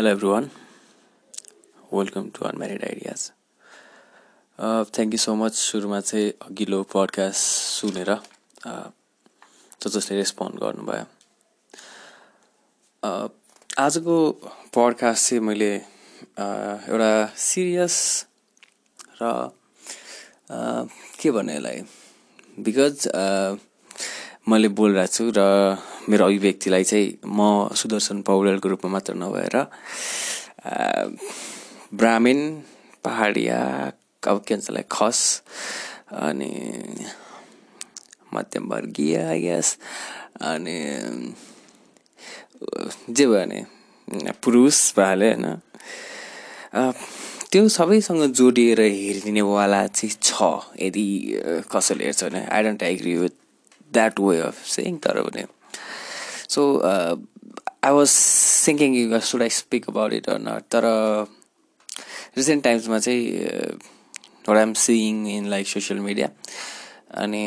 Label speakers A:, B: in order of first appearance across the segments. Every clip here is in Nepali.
A: Hello every welcome to unmarried ideas thank you so much सुरुमा चाहिँ अघिल्लो पडकास्ट सुनेर जो जसले रेस्पोन्ड गर्नुभयो. आजको पडकास्ट चाहिँ मैले एउटा सिरियस र के भन्ने यसलाई? बिकज मैले बोलिरहेको छु र मेरो अभिव्यक्तिलाई चाहिँ म सुदर्शन पौडेलको रूपमा मात्र नभएर ब्राह्मीण पहाडिया अब के भन्छ खस अनि मध्यमवर्गीय गेस अनि जे भयो भने पुरुष भइहाल्यो होइन। त्यो सबैसँग जोडिएर हेरिदिनेवाला चाहिँ छ यदि कसैले हेर्छ भने। I don't agree with that way of saying तर पनि so I was thinking you should I speak about it or not तर रिसेन्ट टाइम्समा चाहिँ what I'm seeing in like social media अनि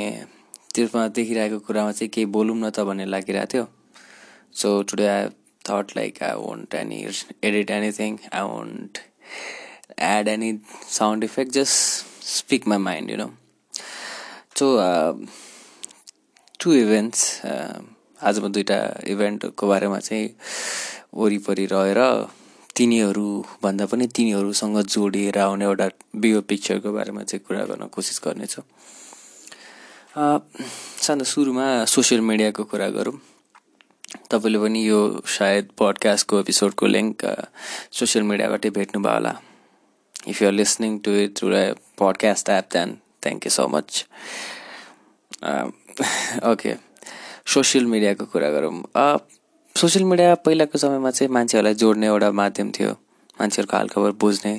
A: त्यसमा देखिरहेको कुरामा चाहिँ केही बोलौँ न त भन्ने लागिरहेको थियो so today I thought like I won't any edit anything I won't add any sound effect just speak my mind you know so two events आज म दुइटा इभेन्टको बारेमा चाहिँ वरिपरि रहेर तिनीहरूभन्दा पनि तिनीहरूसँग जोडिएर आउने एउटा बियो पिक्चरको बारेमा चाहिँ कुरा गर्न कोसिस गर्नेछु। सानो सुरुमा सोसियल मिडियाको कुरा गरौँ। तपाईँले पनि यो सायद पडकास्टको एपिसोडको लिङ्क सोसियल मिडियाबाटै भेट्नुभयो होला। If you're listening to it through podcast app then thank you so much okay social मिडियाको कुरा गरौँ। सोसियल मिडिया पहिलाको समयमा चाहिँ मान्छेहरूलाई जोड्ने एउटा माध्यम थियो। मान्छेहरूको हालखबर बुझ्ने।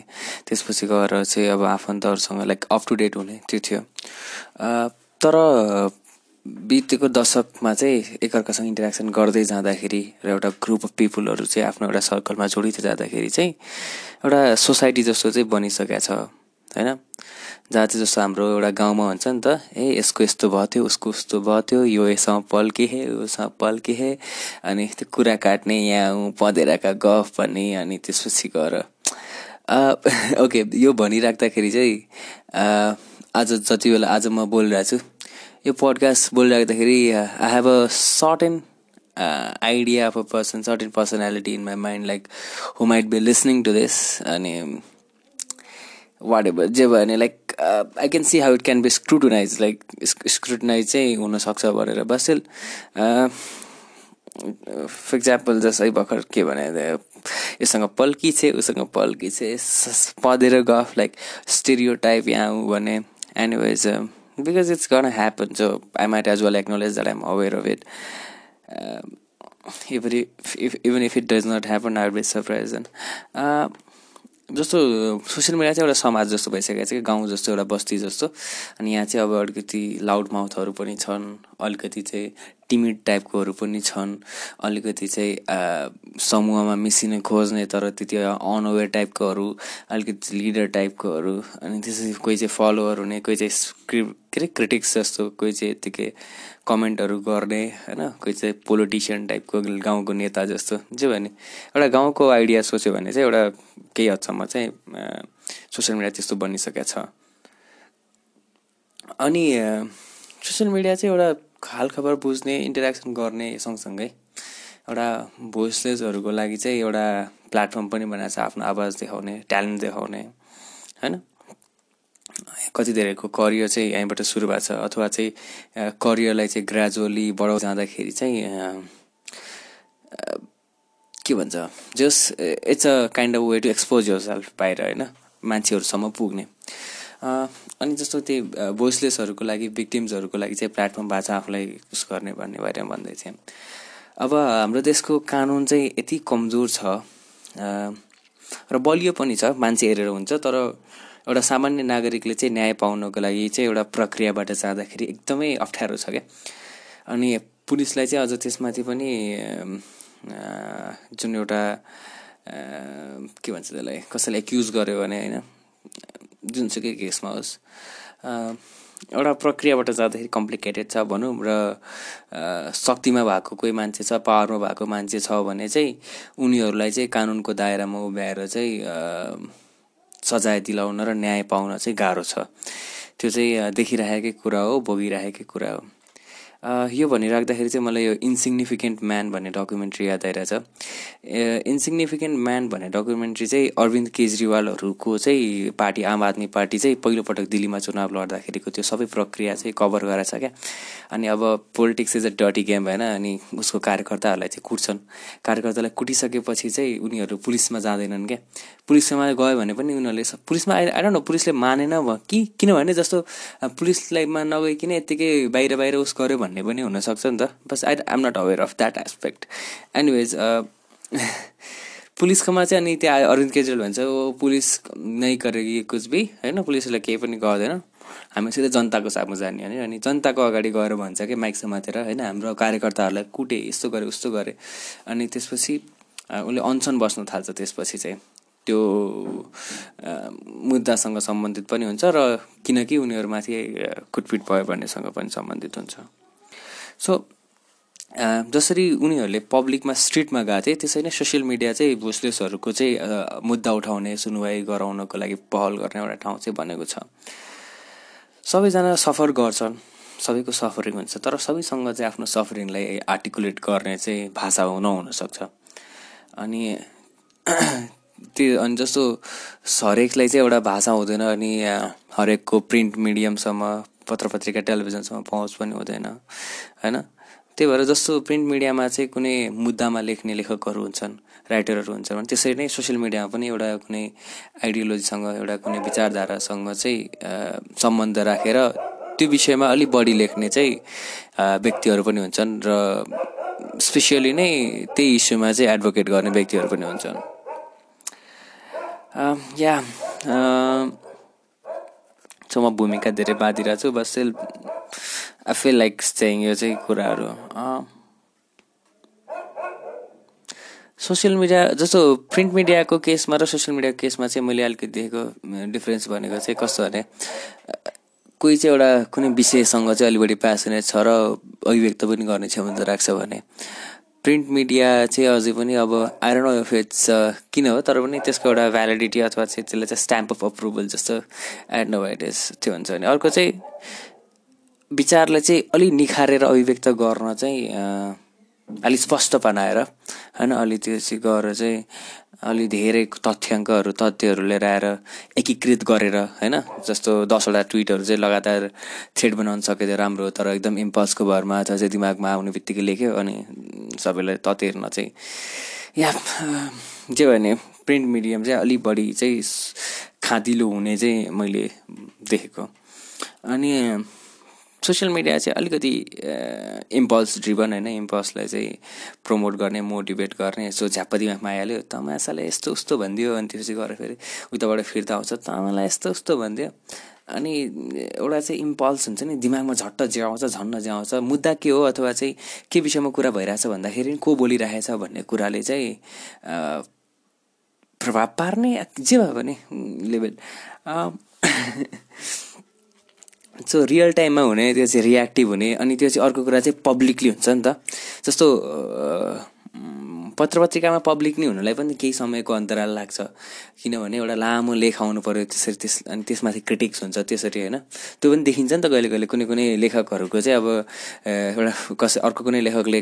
A: त्यसपछि गएर चाहिँ अब आफन्तहरूसँग लाइक अप टु डेट हुने त्यो थियो। तर बितेको दशकमा चाहिँ एकअर्कासँग इन्टरेक्सन गर्दै जाँदाखेरि र एउटा ग्रुप अफ पिपुलहरू चाहिँ आफ्नो एउटा सर्कलमा जोडिँदै जाँदाखेरि चाहिँ एउटा सोसाइटी जस्तो चाहिँ बनिसकेको छ। होइन? जहाँ चाहिँ जस्तो हाम्रो एउटा गाउँमा हुन्छ नि त ए यसको यस्तो भयो थियो उसको उस्तो भयो थियो यो यसँग पल्के हे उसँग पल्के हे अनि त्यो कुरा काट्ने यहाँ पँधेराका गफ भन्ने अनि त्यसपछि गएर। ओके यो भनिराख्दाखेरि चाहिँ आज जति बेला आज म बोलिरहेको छु यो podcast बोलिराख्दाखेरि I have a sort and idea of a person certain personality in my mind like who might be listening to this अनि वाट एभर जे भयो भने like I can see how it can be scrutinize like scrutinize चाहिँ हुनसक्छ भनेर बसेल। फर इक्जाम्पल जस्तै भर्खर के भने योसँग पल्की छे उसँग पल्की छे पदेर गफ लाइक स्टेरियो टाइप यहाँ भने anyways because it's gonna happen so I might as well acknowledge that I'm aware of it even if even if it does not happen I be surprise and जस्तो सोसियल मिडिया चाहिँ एउटा समाज जस्तो भइसकेको छ कि गाउँ जस्तो एउटा बस्ती जस्तो। अनि यहाँ चाहिँ अब अलिकति लाउड माउथहरू पनि छन्। अलिकति चाहिँ टिमिड टाइपकोहरू पनि छन्। अलिकति चाहिँ समूहमा मिसिने खोज्ने तर त्यति अनअवेर टाइपकोहरू अलिकति लिडर टाइपकोहरू अनि त्यसपछि कोही चाहिँ फलोवर हुने कोही चाहिँ स्क्रिप के अरे क्रिटिक्स जस्तो कोही चाहिँ यत्तिकै कमेन्टहरू गर्ने होइन? कोही चाहिँ पोलिटिसियन टाइपको गाउँको नेता जस्तो। जे भने एउटा गाउँको आइडिया सोच्यो भने चाहिँ एउटा केही हदसम्म चाहिँ सोसियल मिडिया त्यस्तो बनिसकेको छ। अनि सोसियल मिडिया चाहिँ एउटा हालखबर बुझ्ने इन्टरेक्सन गर्ने सँगसँगै एउटा भोइसलेसहरूको लागि चाहिँ एउटा प्लेटफर्म पनि बनाएको छ आफ्नो आवाज देखाउने ट्यालेन्ट देखाउने होइन? कति धेरैको करियर चाहिँ यहीँबाट सुरु भएको छ अथवा चाहिँ करियरलाई चाहिँ ग्रेजुअली बढाउ जाँदाखेरि चाहिँ के भन्छ? Just it's a kind of way to expose yourself बाहिर होइन? मान्छेहरूसम्म पुग्ने। अनि जस्तो त्यही भोइसलेसहरूको लागि भिक्टिम्सहरूको लागि चाहिँ प्लेटफर्म भएको छ आफूलाई उस गर्ने भन्ने बारेमा भन्दै थिएँ। अब हाम्रो देशको कानुन चाहिँ यति कमजोर छ र बलियो पनि छ मान्छे हेरेर हुन्छ तर एउटा सामान्य नागरिकले चाहिँ न्याय पाउनको लागि चाहिँ एउटा प्रक्रियाबाट जाँदाखेरि एकदमै अप्ठ्यारो छ क्या। अनि पुलिसलाई चाहिँ अझ त्यसमाथि पनि जुन एउटा के भन्छ त्यसलाई कसैलाई एक्युज गर्यो भने होइन जुनसुकै केसमा होस्। एउटा प्रक्रियाबाट जाँदाखेरि कम्प्लिकेटेड छ भनौँ र शक्तिमा भएको कोही मान्छे छ पावरमा भएको मान्छे छ भने चाहिँ उनीहरूलाई चाहिँ कानुनको दायरामा उभ्याएर चाहिँ सजाय दिलाउन र न्याय पाउन चाहिँ गाह्रो छ। त्यो चाहिँ देखिराखेकै कुरा हो भोगिराखेकै कुरा हो। यो भनिराख्दाखेरि चाहिँ मलाई यो इन्सिग्निफिकेन्ट म्यान भन्ने डकुमेन्ट्री याद आइरहेछ। इन्सिग्निफिकेन्ट म्यान भन्ने डकुमेन्ट्री चाहिँ अरविन्द केजरीवालहरूको चाहिँ पार्टी आम आदमी पार्टी चाहिँ पहिलोपटक दिल्लीमा चुनाव लड्दाखेरिको त्यो सबै प्रक्रिया चाहिँ कभर गराएको छ क्या। अनि अब पोलिटिक्स इज अ डटी गेम होइन अनि उसको कार्यकर्ताहरूलाई चाहिँ कुट्छन्। कार्यकर्तालाई कुटिसकेपछि चाहिँ उनीहरू पुलिसमा जाँदैनन् क्या। पुलिसमा गयो भने पनि उनीहरूले पुलिसमा आई न पुलिसले मानेन कि? किनभने जस्तो पुलिसलाईमा नगइकन यत्तिकै बाहिर बाहिर उस गऱ्यो भन्ने पनि हुनसक्छ नि त। बस I am not aware of that aspect anyways पुलिसकोमा चाहिँ अनि त्यहाँ अरविन्द केजरीवाल भन्छ ओ पुलिस नै गरेकी कुछ भी। होइन पुलिसले केही पनि गर्दैन। हामी सिधै जनताको साथमा जाने भने अनि जनताको अगाडि गएर भन्छ कि माइक समातेर होइन हाम्रो कार्यकर्ताहरूलाई कुटे यस्तो गरे उस्तो गरे। अनि त्यसपछि उसले अनसन बस्न थाल्छ त्यसपछि चाहिँ। त्यो मुद्दासँग सम्बन्धित पनि हुन्छ र किनकि उनीहरूमाथि कुटपिट भयो भन्नेसँग पनि सम्बन्धित हुन्छ। सो जसरी उनीहरूले पब्लिकमा स्ट्रिटमा गएको थिए त्यसरी नै सोसियल मिडिया चाहिँ भुसलेसहरूको चाहिँ मुद्दा उठाउने सुनवाई गराउनको लागि पहल गर्ने एउटा ठाउँ चाहिँ बनेको छ। सबैजना सफर गर्छन् सबैको सफरिङ हुन्छ तर सबैसँग चाहिँ आफ्नो सफरिङलाई आर्टिकुलेट गर्ने चाहिँ भाषा नहुनसक्छ अनि त्यो अनि जस्तो हरेकलाई चाहिँ एउटा भाषा हुँदैन अनि हरेकको प्रिन्ट मिडियमसम्म पत्र पत्रिका टेलिभिजनसम्म पहुँच पनि हुँदैन। होइन? त्यही भएर जस्तो प्रिन्ट मिडियामा चाहिँ कुनै मुद्दामा लेख्ने लेखकहरू हुन्छन् राइटरहरू हुन्छन् भने त्यसरी नै सोसियल मिडियामा पनि एउटा कुनै आइडियोलोजीसँग एउटा कुनै विचारधारासँग चाहिँ सम्बन्ध राखेर त्यो विषयमा अलिक बढी लेख्ने चाहिँ व्यक्तिहरू पनि हुन्छन् र स्पेसियली नै त्यही इस्युमा चाहिँ एडभोकेट गर्ने व्यक्तिहरू पनि हुन्छन्। या सो म भूमिका धेरै बाँधिरहेको छु बस आई लाइक यो चाहिँ कुराहरू सोसियल मिडिया जस्तो प्रिन्ट मिडियाको केसमा र सोसियल मिडियाको केसमा चाहिँ मैले अलिकति देखेको डिफ्रेन्स भनेको चाहिँ कस्तो भने कोही चाहिँ एउटा कुनै विषयसँग चाहिँ अलि बढी प्यासनेट छ र अभिव्यक्त पनि गर्ने क्षमता राख्छ भने प्रिन्ट मिडिया चाहिँ अझै पनि अब आएर नो इफ इट्स किन हो तर पनि त्यसको एउटा भ्यालिडिटी अथवा चाहिँ त्यसले चाहिँ स्ट्याम्प अफ अप्रुभल जस्तो एड नो इट इज त्यो हुन्छ भने। अर्को चाहिँ विचारलाई चाहिँ अलिक निखारेर अभिव्यक्त गर्न चाहिँ अलिक स्पष्ट बनाएर होइन अलि त्यो चाहिँ गरेर चाहिँ अलि धेरै तथ्याङ्कहरू तथ्यहरू लिएर आएर एकीकृत गरेर होइन जस्तो दसवटा ट्विटहरू चाहिँ लगातार थ्रेड बनाउन सके राम्रो तर एकदम इम्पल्सको भरमा अथवा चाहिँ दिमागमा आउने बित्तिकै लेख्यो अनि सबैलाई तथ्य हेर्न चाहिँ या जे भने प्रिन्ट मिडियम चाहिँ अलिक बढी चाहिँ खाँदिलो हुने चाहिँ मैले देखेको। अनि सोसियल मिडिया चाहिँ अलिकति इम्पल्स ड्रिभन होइन। इम्पल्सलाई चाहिँ प्रमोट गर्ने मोटिभेट गर्ने यसो झ्याप्पा आइहाल्यो। तमासाले यस्तो उस्तो भनिदियो अनि त्यसपछि गएर फेरि उताबाट फिर्ता आउँछ। तमालाई यस्तो उस्तो भनिदियो। अनि एउटा चाहिँ इम्पल्स हुन्छ नि दिमागमा झट्ट जे आउँछ झन्न जे आउँछ मुद्दा के हो अथवा चाहिँ के विषयमा कुरा भइरहेछ भन्दाखेरि को बोलिरहेछ भन्ने कुराले चाहिँ प्रभाव पार्ने जे भयो भने लेभल। सो रियल टाइममा हुने त्यो चाहिँ रियाक्टिभ हुने अनि त्यो चाहिँ अर्को कुरा चाहिँ पब्लिकली हुन्छ नि त। जस्तो पत्र पत्रिकामा पब्लिकली हुनुलाई पनि केही समयको अन्तराल लाग्छ। किनभने एउटा लामो लेखाउनु पऱ्यो त्यसरी त्यस अनि त्यसमाथि क्रिटिक्स हुन्छ त्यसरी होइन? त्यो पनि देखिन्छ नि त कहिले कहिले कुनै कुनै लेखकहरूको चाहिँ अब एउटा कसै अर्को कुनै लेखकले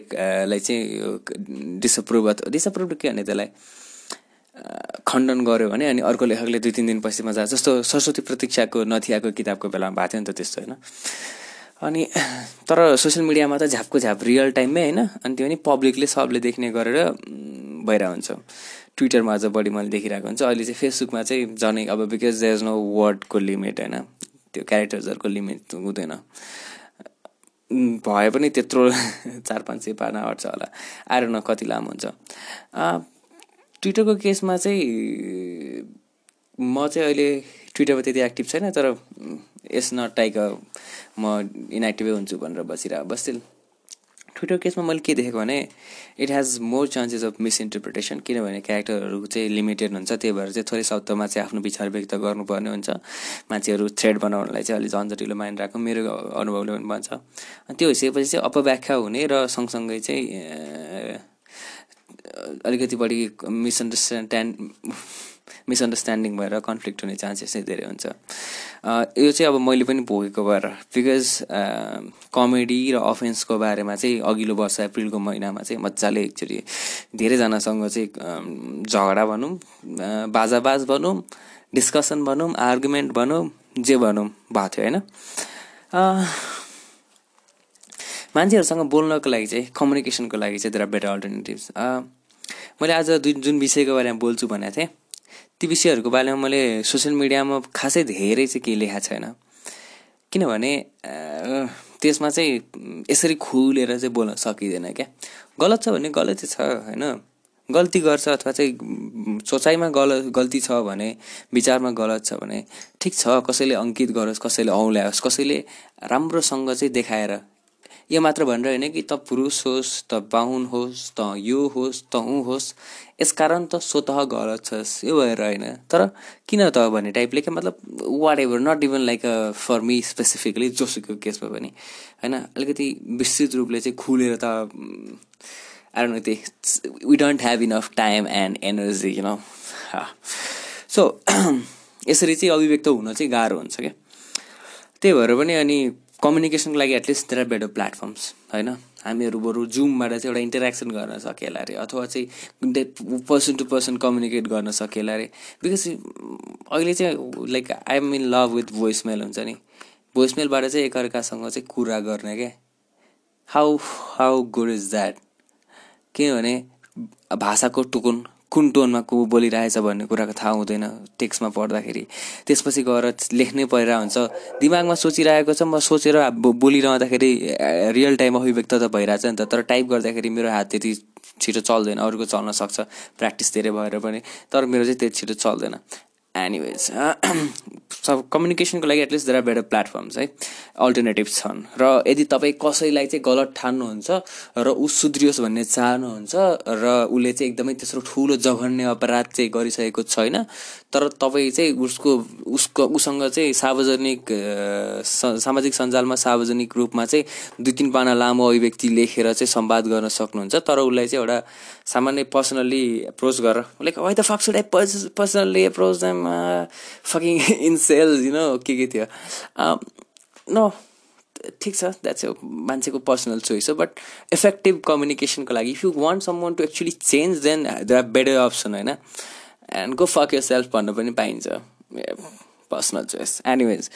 A: लाई चाहिँ अथवा डिसअप्रुभ के भने त्यसलाई? खण्डन गर्यो भने अनि अर्को लेखकले दुई तिन दिनपछि जान्छ जस्तो सरस्वती प्रतीक्षाको नथियाको किताबको बेलामा भएको थियो नि त त्यस्तो होइन? अनि तर सोसियल मिडियामा त झ्यापको झ्याप रियल टाइममै होइन? अनि त्यो पनि पब्लिकले सबले देख्ने गरेर भइरहेको हुन्छ ट्विटरमा अझ बढी मैले देखिरहेको हुन्छ। अहिले चाहिँ फेसबुकमा चाहिँ झनै अब बिकज देयर इज नो वर्डको लिमिट होइन? त्यो क्यारेक्टर्सहरूको लिमिट हुँदैन। भए पनि त्यत्रो चार पाँच सय पाना अट्छ होला। आएर न कति लामो हुन्छ। ट्विटरको केसमा चाहिँ म चाहिँ अहिले ट्विटरमा त्यति एक्टिभ छैन तर यस नट टाइक म इनएक्टिभै हुन्छु भनेर बसिरहेको बस्थिल ट्विटर केसमा मैले के देखेको भने it has more chances of misinterpretation किनभने क्यारेक्टरहरू चाहिँ लिमिटेड हुन्छ त्यही भएर चाहिँ थोरै शब्दमा चाहिँ आफ्नो विचार व्यक्त गर्नुपर्ने हुन्छ। मान्छेहरू थ्रेड बनाउनलाई चाहिँ अलिक झन्झटिलो मानिरहेको मेरो अनुभवले पनि भन्छ त्यो भइसकेपछि चाहिँ अपव्याख्या हुने र सँगसँगै चाहिँ अलिकति बढी मिसअन्डरस्ट्यान्ड मिसअन्डरस्ट्यान्डिङ भएर कन्फ्लिक्ट हुने चान्सेस चाहिँ धेरै हुन्छ। यो चाहिँ अब मैले पनि भोगेको भएर बिकज कमेडी र अफेन्सको बारेमा चाहिँ अघिल्लो वर्ष एप्रिलको महिनामा चाहिँ मजाले एकचोटि धेरैजनासँग चाहिँ झगडा भनौँ बाजाबाज भनौँ डिस्कसन भनौँ आर्गुमेन्ट भनौँ जे भनौँ भएको थियो होइन? मान्छेहरूसँग बोल्नको लागि चाहिँ कम्युनिकेसनको लागि चाहिँ देयर आर बेटर अल्टरनेटिभ्स मैले आज जुन विषयको बारेमा बोल्छु भनेको थिएँ ती विषयहरूको बारेमा मैले सोसियल मिडियामा खासै धेरै चाहिँ केही लेखाएको छैन। किनभने त्यसमा चाहिँ यसरी खुलेर चाहिँ बोल्न सकिँदैन क्या। गलत छ भने गलतै छ होइन? गल्ती गर्छ अथवा चाहिँ सोचाइमा गल गल्ती छ भने विचारमा गलत छ भने ठिक छ कसैले अङ्कित गरोस् कसैले औँल्याओस् कसैले राम्रोसँग चाहिँ देखाएर यो मात्र भनेर होइन कि त पुरुष होस् त बाहुन होस् त यो होस् त ऊ होस् यसकारण त स्वत गलत छस् यो भएर होइन। तर किन त भन्ने टाइपले क्या मतलब whatever not even like a for me specifically जोसुको केसमा पनि होइन? अलिकति विस्तृत रूपले चाहिँ खुलेर त आएर त्यही we don't have enough time and energy you know so यसरी चाहिँ अभिव्यक्त हुन चाहिँ गाह्रो हुन्छ क्या। त्यही भएर पनि अनि कम्युनिकेसनको लागि एटलिस्ट देयर बेटर प्लेटफर्म्स होइन? हामीहरू बरु जुमबाट चाहिँ एउटा इन्टरेक्सन गर्न सकेला अरे अथवा चाहिँ पर्सन टु पर्सन कम्युनिकेट गर्न सकेला अरे बिकज अहिले चाहिँ like I am in love with voice mail हुन्छ नि। भोइस मेलबाट चाहिँ एकअर्कासँग चाहिँ कुरा गर्ने क्या how how good is that किनभने भाषाको टुकुन कुन टोनमा को बोलिरहेछ भन्ने कुराको थाहा हुँदैन टेक्स्टमा पढ्दाखेरि। त्यसपछि गएर लेख्नै परिरहेको हुन्छ। दिमागमा सोचिरहेको छ म सोचेर बोलिरहँदाखेरि रियल टाइम अभिव्यक्त त भइरहेछ नि त। तर टाइप गर्दाखेरि मेरो हात त्यति छिटो चल्दैन अरूको चल्न सक्छ। प्र्याक्टिस धेरै भएर पनि। तर मेरो चाहिँ त्यति छिटो चल्दैन। एनिवेज सब कम्युनिकेसनको लागि at least there are better platforms है अल्टरनेटिभ्स छन्. र यदि तपाईँ कसैलाई चाहिँ गलत ठान्नुहुन्छ र ऊ सुध्रियोस् भन्ने चाहनुहुन्छ र उसले चाहिँ एकदमै तेस्रो ठुलो जघन्य अपराध चाहिँ गरिसकेको छैन तर तपाईँ चाहिँ उसको उसको उसँग चाहिँ सार्वजनिक सामाजिक सञ्जालमा सार्वजनिक रूपमा चाहिँ दुई तिन पाना लामो अभिव्यक्ति लेखेर चाहिँ सम्वाद गर्न सक्नुहुन्छ तर उसलाई चाहिँ एउटा सामान्य पर्सनल्ली एप्रोच गरेर like why the fuck should I personally approach fucking in sales you know के के थियो। नो ठिक छ द्याट्स मान्छेको पर्सनल चोइस हो बट इफेक्टिभ कम्युनिकेसनको लागि if you want someone to actually change then there are better option होइन? And go fuck yourself भन्नु पनि पाइन्छ। पर्सनल चोइस एनिवेज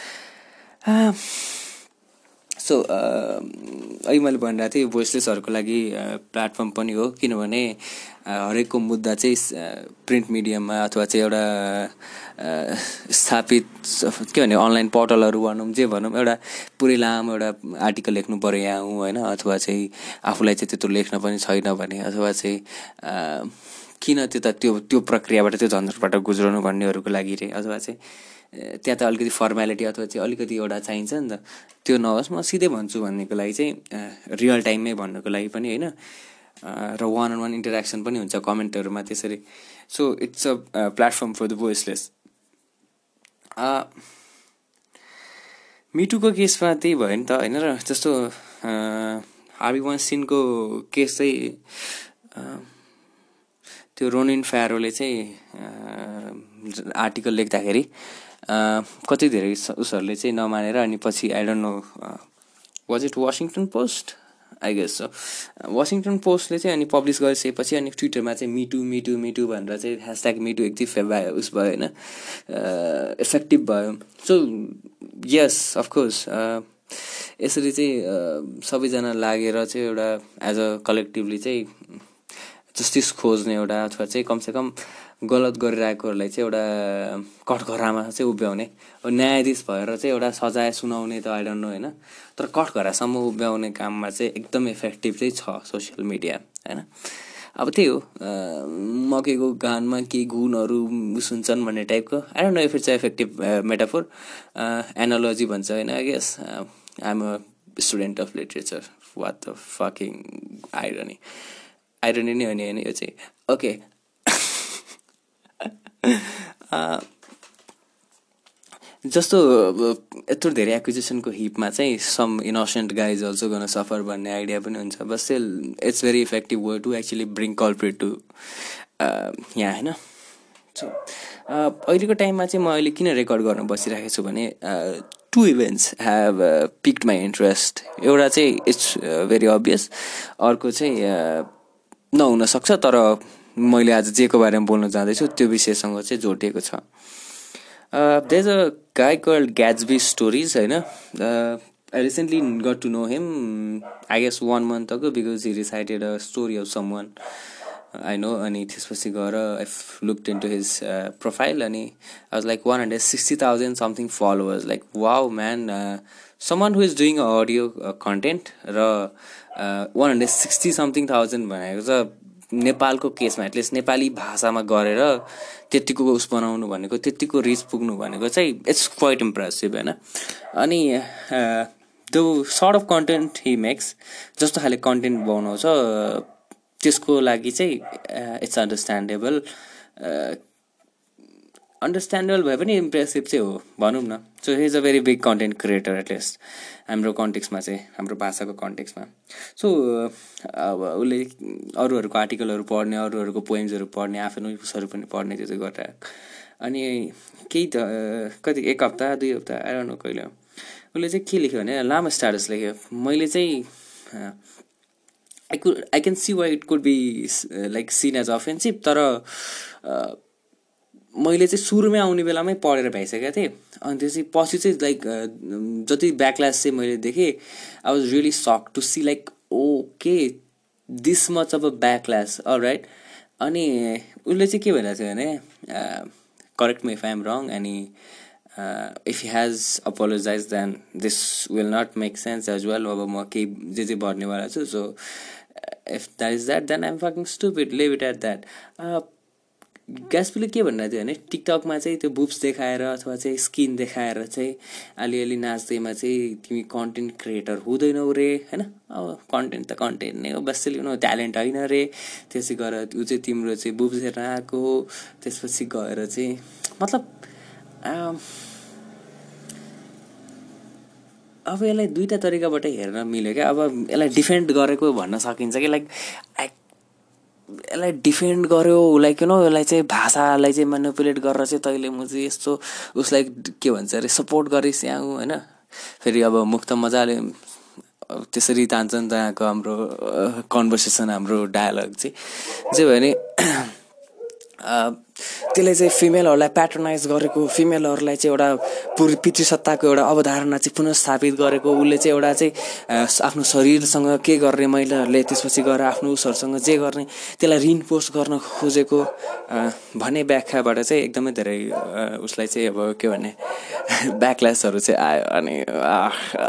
A: सो अहिले मैले भनिरहेको थिएँ भोइसलेसहरूको लागि प्लेटफर्म पनि हो किनभने हरेकको मुद्दा चाहिँ प्रिन्ट मिडियममा अथवा चाहिँ एउटा स्थापित के भने अनलाइन पोर्टलहरू भनौँ जे भनौँ एउटा पुरै लामो एउटा आर्टिकल लेख्नु पऱ्यो यहाँ हुँ होइन अथवा चाहिँ आफूलाई चाहिँ त्यत्रो लेख्न पनि छैन भने अथवा चाहिँ किन त्यता त्यो त्यो प्रक्रियाबाट त्यो झन्झटबाट गुज्राउनु भन्नेहरूको लागि रे अथवा चाहिँ त्यहाँ त अलिकति फर्मेलिटी अथवा चाहिँ अलिकति एउटा चाहिन्छ नि त। त्यो नहोस् म सिधै भन्छु भन्नेको लागि चाहिँ रियल टाइममै भन्नुको लागि पनि होइन। र वान अन वान इन्टरेक्सन पनि हुन्छ कमेन्टहरूमा त्यसरी। So it's a platform for the voiceless मिटुको केसमा त्यही भयो नि त होइन र जस्तो हार्बी सिनको केस चाहिँ त्यो रोनिन फ्यारोले चाहिँ आर्टिकल लेख्दाखेरि कति धेरै उसहरूले चाहिँ नमानेर अनि पछि I don't know was it Washington Post I guess so Washington पोस्टले चाहिँ अनि पब्लिस गरिसकेपछि अनि ट्विटरमा चाहिँ मिटु मिटु मिटु भनेर चाहिँ ह्यासट्याग मिटु एकदम भयो उस भयो होइन। इफेक्टिभ भयो। सो यस अफकोर्स यसरी चाहिँ सबैजना लागेर चाहिँ एउटा एज अ कलेक्टिभली चाहिँ जस्टिस खोज्ने एउटा अथवा चाहिँ कमसेकम गलत गरिरहेकोहरूलाई चाहिँ एउटा कठघरामा चाहिँ उभ्याउने। न्यायाधीश भएर चाहिँ एउटा सजाय सुनाउने त आइडन्ट नो होइन? तर कठघरासम्म उभ्याउने काममा चाहिँ एकदम इफेक्टिभ चाहिँ छ सोसियल मिडिया होइन? अब त्यही हो मकैको गानमा केही गुणहरू सुन्छन् भन्ने टाइपको I don't know if it's effective metaphor analogy भन्छ होइन? I guess I'm student of literature what the fucking irony irony नै हो नि होइन? यो चाहिँ। ओके जस्तो यत्रो धेरै एक्विजिसनको हिपमा चाहिँ सम इनोसेन्ट गाइज अल्सो गर्न सफर भन्ने आइडिया पनि हुन्छ but still it's very effective way to actually bring culprit to यहाँ होइन? सो अहिलेको टाइममा चाहिँ म अहिले किन रेकर्ड गर्न बसिरहेको छु भने two events have picked my interest एउटा चाहिँ इट्स भेरी अभियस अर्को चाहिँ नहुनसक्छ तर मैले आज जेको बारेमा बोल्न जाँदैछु त्यो विषयसँग चाहिँ जोडिएको छ। There is a guy called Gatsby Stories होइन? I recently got to know him I guess one month ago because he recited a story of someone I know अनि त्यसपछि गएर I look into his profile अनि I was like one hundred sixty thousand something followers like wow man someone who is doing a audio content र one hundred sixty something thousand भनेको छ नेपालको केसमा एटलिस्ट नेपाली भाषामा गरेर त्यतिको उस बनाउनु भनेको त्यतिको रिच पुग्नु भनेको चाहिँ इट्स क्वाइट इम्प्रेसिभ होइन? अनि त्यो sort of content he makes जस्तो खाले कन्टेन्ट बनाउँछ त्यसको लागि चाहिँ इट्स अन्डरस्ट्यान्डेबल अन्डरस्ट्यान्डेबल भए पनि इम्प्रेसिभ चाहिँ हो भनौँ न। So he is a very big content creator at least हाम्रो कन्टेक्समा चाहिँ हाम्रो भाषाको कन्टेक्समा सो अब उसले अरूहरूको आर्टिकलहरू पढ्ने अरूहरूको पोइम्सहरू पढ्ने आफ्नो पनि पढ्ने त्यो चाहिँ गरिरहेको। अनि केही त कति एक हप्ता दुई हप्ता आएर कहिले उसले चाहिँ के लेख्यो भने लामो स्ट्याटस लेख्यो। मैले चाहिँ I could I can see why it could be like seen as offensive तर मैले चाहिँ सुरुमै आउने बेलामै पढेर भइसकेको थिएँ। अनि त्यो चाहिँ पछि चाहिँ लाइक जति ब्याकलास चाहिँ मैले देखेँ I was really shocked to see like okay this much of a backlash all right अनि उसले चाहिँ के भइरहेको थियो भने correct me if I am wrong अनि if he has apologize then this will not make sense as well अब म केही जे जे भर्नेवाला छु so if that is that then I'm fucking stupid leave it at that ग्यासपीले के भनिरहेको थियो भने टिकटकमा चाहिँ त्यो बुप्स देखाएर अथवा चाहिँ स्किन देखाएर चाहिँ अलिअलि नाच्दैमा चाहिँ तिमी कन्टेन्ट क्रिएटर हुँदैनौ रे होइन? अब कन्टेन्ट त कन्टेन्ट नै हो बस लिनु ट्यालेन्ट होइन रे। त्यसै गएर ऊ चाहिँ तिम्रो चाहिँ बुप्स हेरेर आएको त्यसपछि गएर चाहिँ मतलब अब यसलाई दुइटा तरिकाबाट हेर्न मिल्यो क्या। अब यसलाई डिफेन्ड गरेको भन्न सकिन्छ कि लाइक यसलाई डिफेन्ड गर्यो उसलाई किन यसलाई चाहिँ भाषालाई चाहिँ मेनुपुलेट गरेर चाहिँ तैँले म चाहिँ यस्तो उसलाई के भन्छ अरे सपोर्ट गरेँ स्याउ होइन? फेरि अब मुख त मजाले त्यसरी तान्छ नि त यहाँको हाम्रो कन्भर्सेसन हाम्रो डायलग चाहिँ। जे भयो भने त्यसले चाहिँ फिमेलहरूलाई प्याट्रोनाइज गरेको फिमेलहरूलाई चाहिँ एउटा पुर पितृसत्ताको एउटा अवधारणा चाहिँ पुनस्थापित गरेको उसले चाहिँ एउटा चाहिँ आफ्नो शरीरसँग के गर्ने महिलाहरूले त्यसपछि गएर आफ्नो उसहरूसँग जे गर्ने त्यसलाई रिइन्फोर्स गर्न खोजेको भन्ने व्याख्याबाट चाहिँ एकदमै धेरै उसलाई चाहिँ अब के भने ब्याकल्यासहरू चाहिँ आयो अनि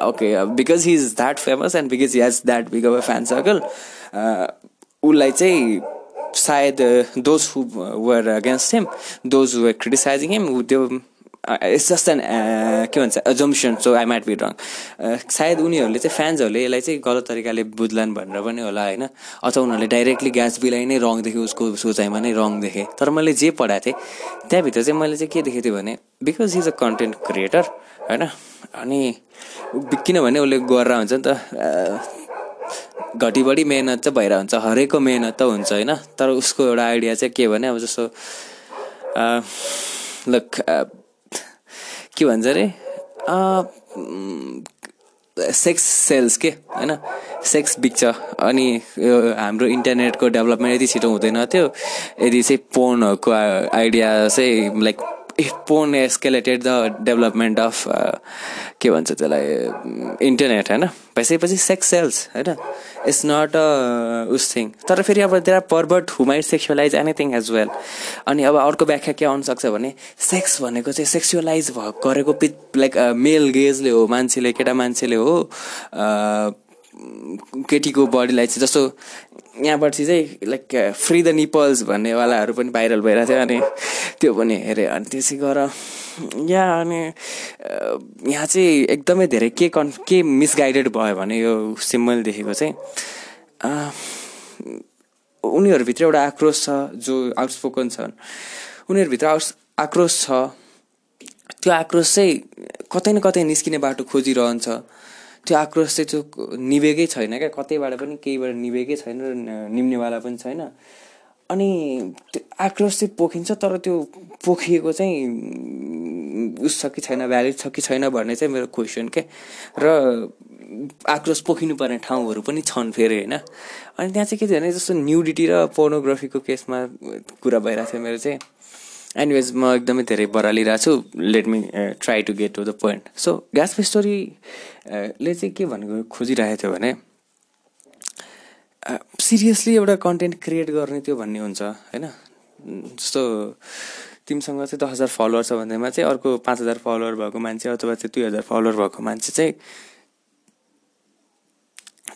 A: okay because he is that famous and because he has that big a fan circle उसलाई चाहिँ सायद those who were against him those were criticizing him त्यो इट्स जस्ट एन के भन्छ assumption so I might be wrong सायद उनीहरूले चाहिँ फ्यान्सहरूले यसलाई चाहिँ गलत तरिकाले बुझ्लान् भनेर पनि होला होइन? अथवा उनीहरूले डाइरेक्टली ग्यास बिलाई नै रङ देखेँ उसको सोचाइमा नै रङ देखेँ। तर मैले जे पढाएको थिएँ त्यहाँभित्र चाहिँ मैले चाहिँ के देखेको थिएँ भने because is a content creator होइन? अनि किनभने उसले गरेर हुन्छ नि त घटी बढी मेहनत चाहिँ भइरहेको हुन्छ हरेकको मेहनत त हुन्छ होइन? तर उसको एउटा आइडिया चाहिँ के भने अब जस्तो लक के भन्छ अरे? सेक्स सेल्स के होइन? सेक्स बिग्छ अनि यो हाम्रो इन्टरनेटको डेभलपमेन्ट यति छिटो हुँदैन थियो। यदि चाहिँ फोनहरूको आइडिया चाहिँ like phone escalated the development of के भन्छ त्यसलाई इन्टरनेट होइन भइसकेपछि सेक्स सेल्स होइन it's not a us thing तर फेरि अब there pervert who might sexualize anything as well अनि अब अर्को व्याख्या के आउन सक्छ भने सेक्स भनेको चाहिँ सेक्सुअलाइज गरेको पिट लाइक मेल गेजले हो मान्छेले केटा मान्छेले हो केटीको बडीलाई चाहिँ जस्तो यहाँबाट चाहिँ लाइक फ्री द निपल्स भन्नेवालाहरू पनि भाइरल भइरहेको थियो अनि त्यो पनि हेरेँ। अनि त्यसै गर या अनि यहाँ चाहिँ एकदमै धेरै के कन् के मिसगाइडेड भयो भने यो सिम्बल देखेको चाहिँ उनीहरूभित्र एउटा आक्रोश छ जो आउटस्पोकन छन्। उनीहरूभित्र आक्रोश छ। त्यो आक्रोश चाहिँ कतै न कतै निस्किने बाटो खोजिरहन्छ। त्यो आक्रोश चाहिँ त्यो निभेकै छैन क्या। कतैबाट पनि केहीबाट निभेकै छैन र निम्नेवाला पनि छैन। अनि त्यो आक्रोश चाहिँ पोखिन्छ तर त्यो पोखिएको चाहिँ उस छ कि छैन भ्यालिड छ कि छैन भन्ने चाहिँ मेरो क्वेसन के र आक्रोश पोखिनु पर्ने ठाउँहरू पनि छन् फेरि होइन। अनि त्यहाँ चाहिँ के थियो भने जस्तो न्युडिटी र पोर्नोग्राफीको केसमा कुरा भइरहेको थियो मेरो चाहिँ। एनिवेज म एकदमै धेरै बरालिरहेको छु let me try to get to the point so Gatsby स्टोरीले चाहिँ के भनेको खोजिरहेको थियो भने सिरियसली एउटा कन्टेन्ट क्रिएट गर्ने त्यो भन्ने हुन्छ होइन? जस्तो तिमीसँग चाहिँ दस हजार फलोवर छ भन्दैमा चाहिँ अर्को पाँच हजार फलोवर भएको मान्छे अथवा चाहिँ दुई हजार फलोवर भएको मान्छे चाहिँ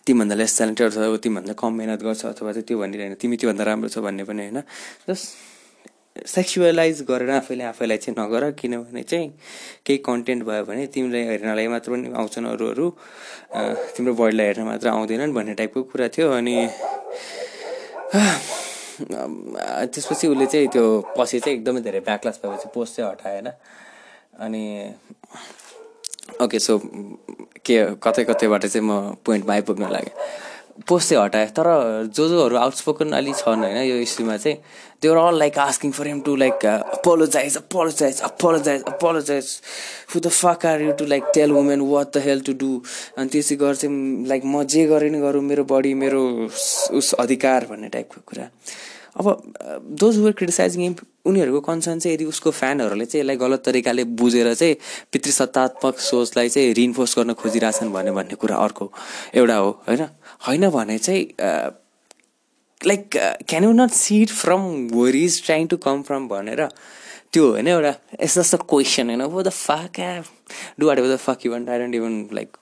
A: तिमीभन्दा लेस ट्यालेन्टेड छ तिमीभन्दा कम मिहिनेत गर्छ अथवा चाहिँ त्यो भनिरहेन तिमी त्योभन्दा राम्रो छ भन्ने पनि होइन। जस्ट सेक्सुअलाइज गरेर आफैले आफैलाई चाहिँ नगर किनभने चाहिँ केही कन्टेन्ट भयो भने तिमीलाई हेर्नलाई मात्र पनि आउँछन् अरू अरू तिम्रो बडीलाई हेर्न मात्र आउँदैनन् भन्ने टाइपको कुरा थियो अनि त्यसपछि उसले चाहिँ त्यो पछि चाहिँ एकदमै धेरै ब्याकलास भएपछि पोस्ट चाहिँ हटाएन। अनि ओके सो के कतै कतैबाट चाहिँ म पोइन्टमा आइपुग्न लागेँ। पोस्ट चाहिँ हटाएँ तर जो जोहरू आउटस्पोकन अलिक छन् होइन यो इस्युमा चाहिँ they're all like asking for him to like apologize apologize apologize apologize who the fuck are you to like tell women what the hell to do अनि त्यसै गरेर चाहिँ लाइक म जे गरेँ नि गरौँ मेरो बडी मेरो उस अधिकार भन्ने टाइपको कुरा। अब दोज वर क्रिटिसाइजिङ उनीहरूको कन्सर्न चाहिँ यदि उसको फ्यानहरूले चाहिँ यसलाई गलत तरिकाले बुझेर चाहिँ पितृसत्तात्मक सोचलाई चाहिँ रिइन्फोर्स गर्न खोजिरहेछन् भने भन्ने कुरा अर्को एउटा हो होइन? होइन भने चाहिँ like can you not sit from where is trying to come from भनेर त्यो होइन एउटा यस्तो जस्तो क्वेसन होइन who the fuck do what the fuck want I don't even like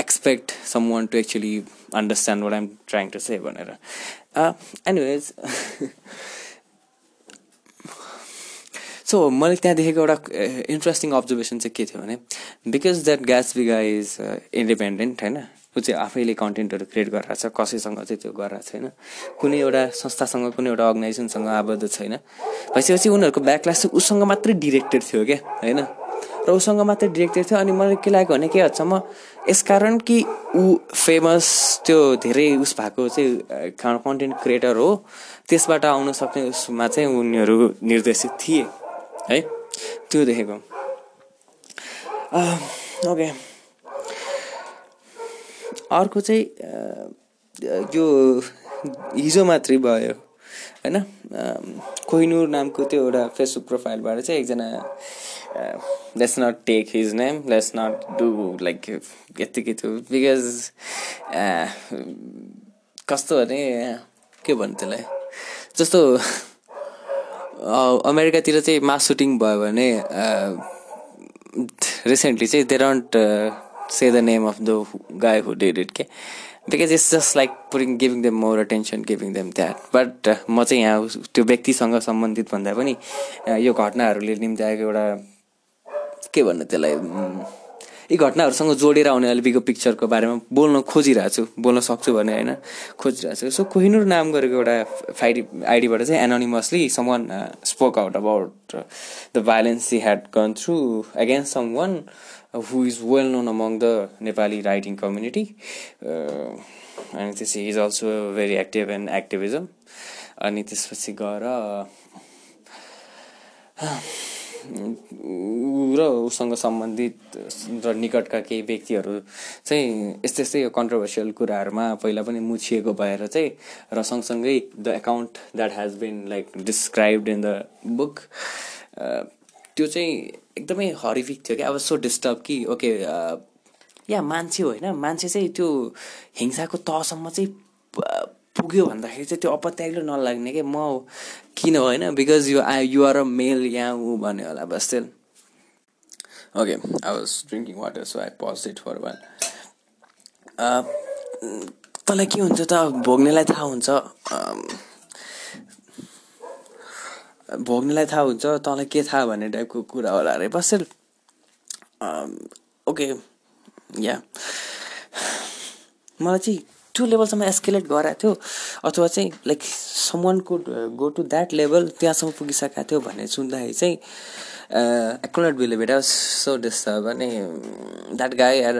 A: expect someone to actually understand what I'm trying to say भनेर। एनिवेज सो मैले त्यहाँ देखेको एउटा इन्ट्रेस्टिङ अब्जर्भेसन चाहिँ के थियो भने because that Gatsby is independent होइन ऊ चाहिँ आफैले कन्टेन्टहरू क्रिएट गरेर छ कसैसँग चाहिँ त्यो गरेर छैन कुनै एउटा संस्थासँग कुनै एउटा अर्गनाइजेसनसँग आबद्ध छैन। भइसकेपछि उनीहरूको ब्याकलास चाहिँ उसँग मात्रै डिरेक्टेड थियो क्या होइन। र उसँग मात्रै डिरेक्टेड थियो अनि मलाई के लाग्यो भने के हदसम्म यसकारण कि ऊ फेमस त्यो धेरै उस भएको चाहिँ कन्टेन्ट क्रिएटर हो त्यसबाट आउन सक्ने उसमा चाहिँ उनीहरू निर्देशित थिए। है? त्यो देखेको। ओके। अर्को चाहिँ यो हिजो मात्रै भयो होइन? कोहिनुर नामको त्यो एउटा फेसबुक प्रोफाइलबाट चाहिँ एकजना let's not take his name let's not do like यत्तिकै त्यो बिकज कस्तो भने के भन्नु त्यसलाई? जस्तो अमेरिकातिर चाहिँ मास सुटिङ भयो भने रिसेन्टली चाहिँ they don't say the name of the guy who did it के because it's just like pouring giving them more attention giving them that but म चाहिँ यहाँ त्यो व्यक्तिसँग सम्बन्धित भन्दा पनि यो घटनाहरूले निम्ति एउटा के भन्नु त्यसलाई यी घटनाहरूसँग जोडेर आउने अलिबिको पिक्चरको बारेमा बोल्न खोजिरहेको छु बोल्न सक्छु भने होइन खोजिरहेको छु। सो कोहिनुर नाम गरेको एउटा फाइडी आइडीबाट चाहिँ anonymously someone spoke out about the violence she had gone through against someone who is well known among the Nepali writing community अनि त्यसपछि is also very active and activism अनि त्यसपछि गएर र उसँग सम्बन्धित र निकटका केही व्यक्तिहरू चाहिँ यस्तै यस्तै यो कन्ट्रोभर्सियल कुराहरूमा पहिला पनि मुछिएको भएर चाहिँ र सँगसँगै the account that has been like described in the book त्यो चाहिँ एकदमै हरिफिक थियो क्या। अब सो डिस्टर्ब कि ओके या मान्छे होइन मान्छे चाहिँ त्यो हिंसाको तहसम्म चाहिँ पुग्यो भन्दाखेरि चाहिँ त्यो अपत्याग्लो नलाग्ने कि? म किन होइन? Because you I you're a male यहाँ ऊ भन्यो होला बस okay I was drinking water so I pause it for one तँलाई के हुन्छ त? भोग्नेलाई थाहा हुन्छ। भोग्नेलाई थाहा हुन्छ तँलाई के थाहा भन्ने टाइपको कुरा होला अरे बसेल ओके या मलाई चाहिँ त्यो लेभलसम्म एस्केलेट गराएको थियो अथवा चाहिँ like someone could go to that level त्यहाँसम्म पुगिसकेको थियो भन्ने सुन्दाखेरि चाहिँ I could believe it so disturb अनि द्याट गाई आर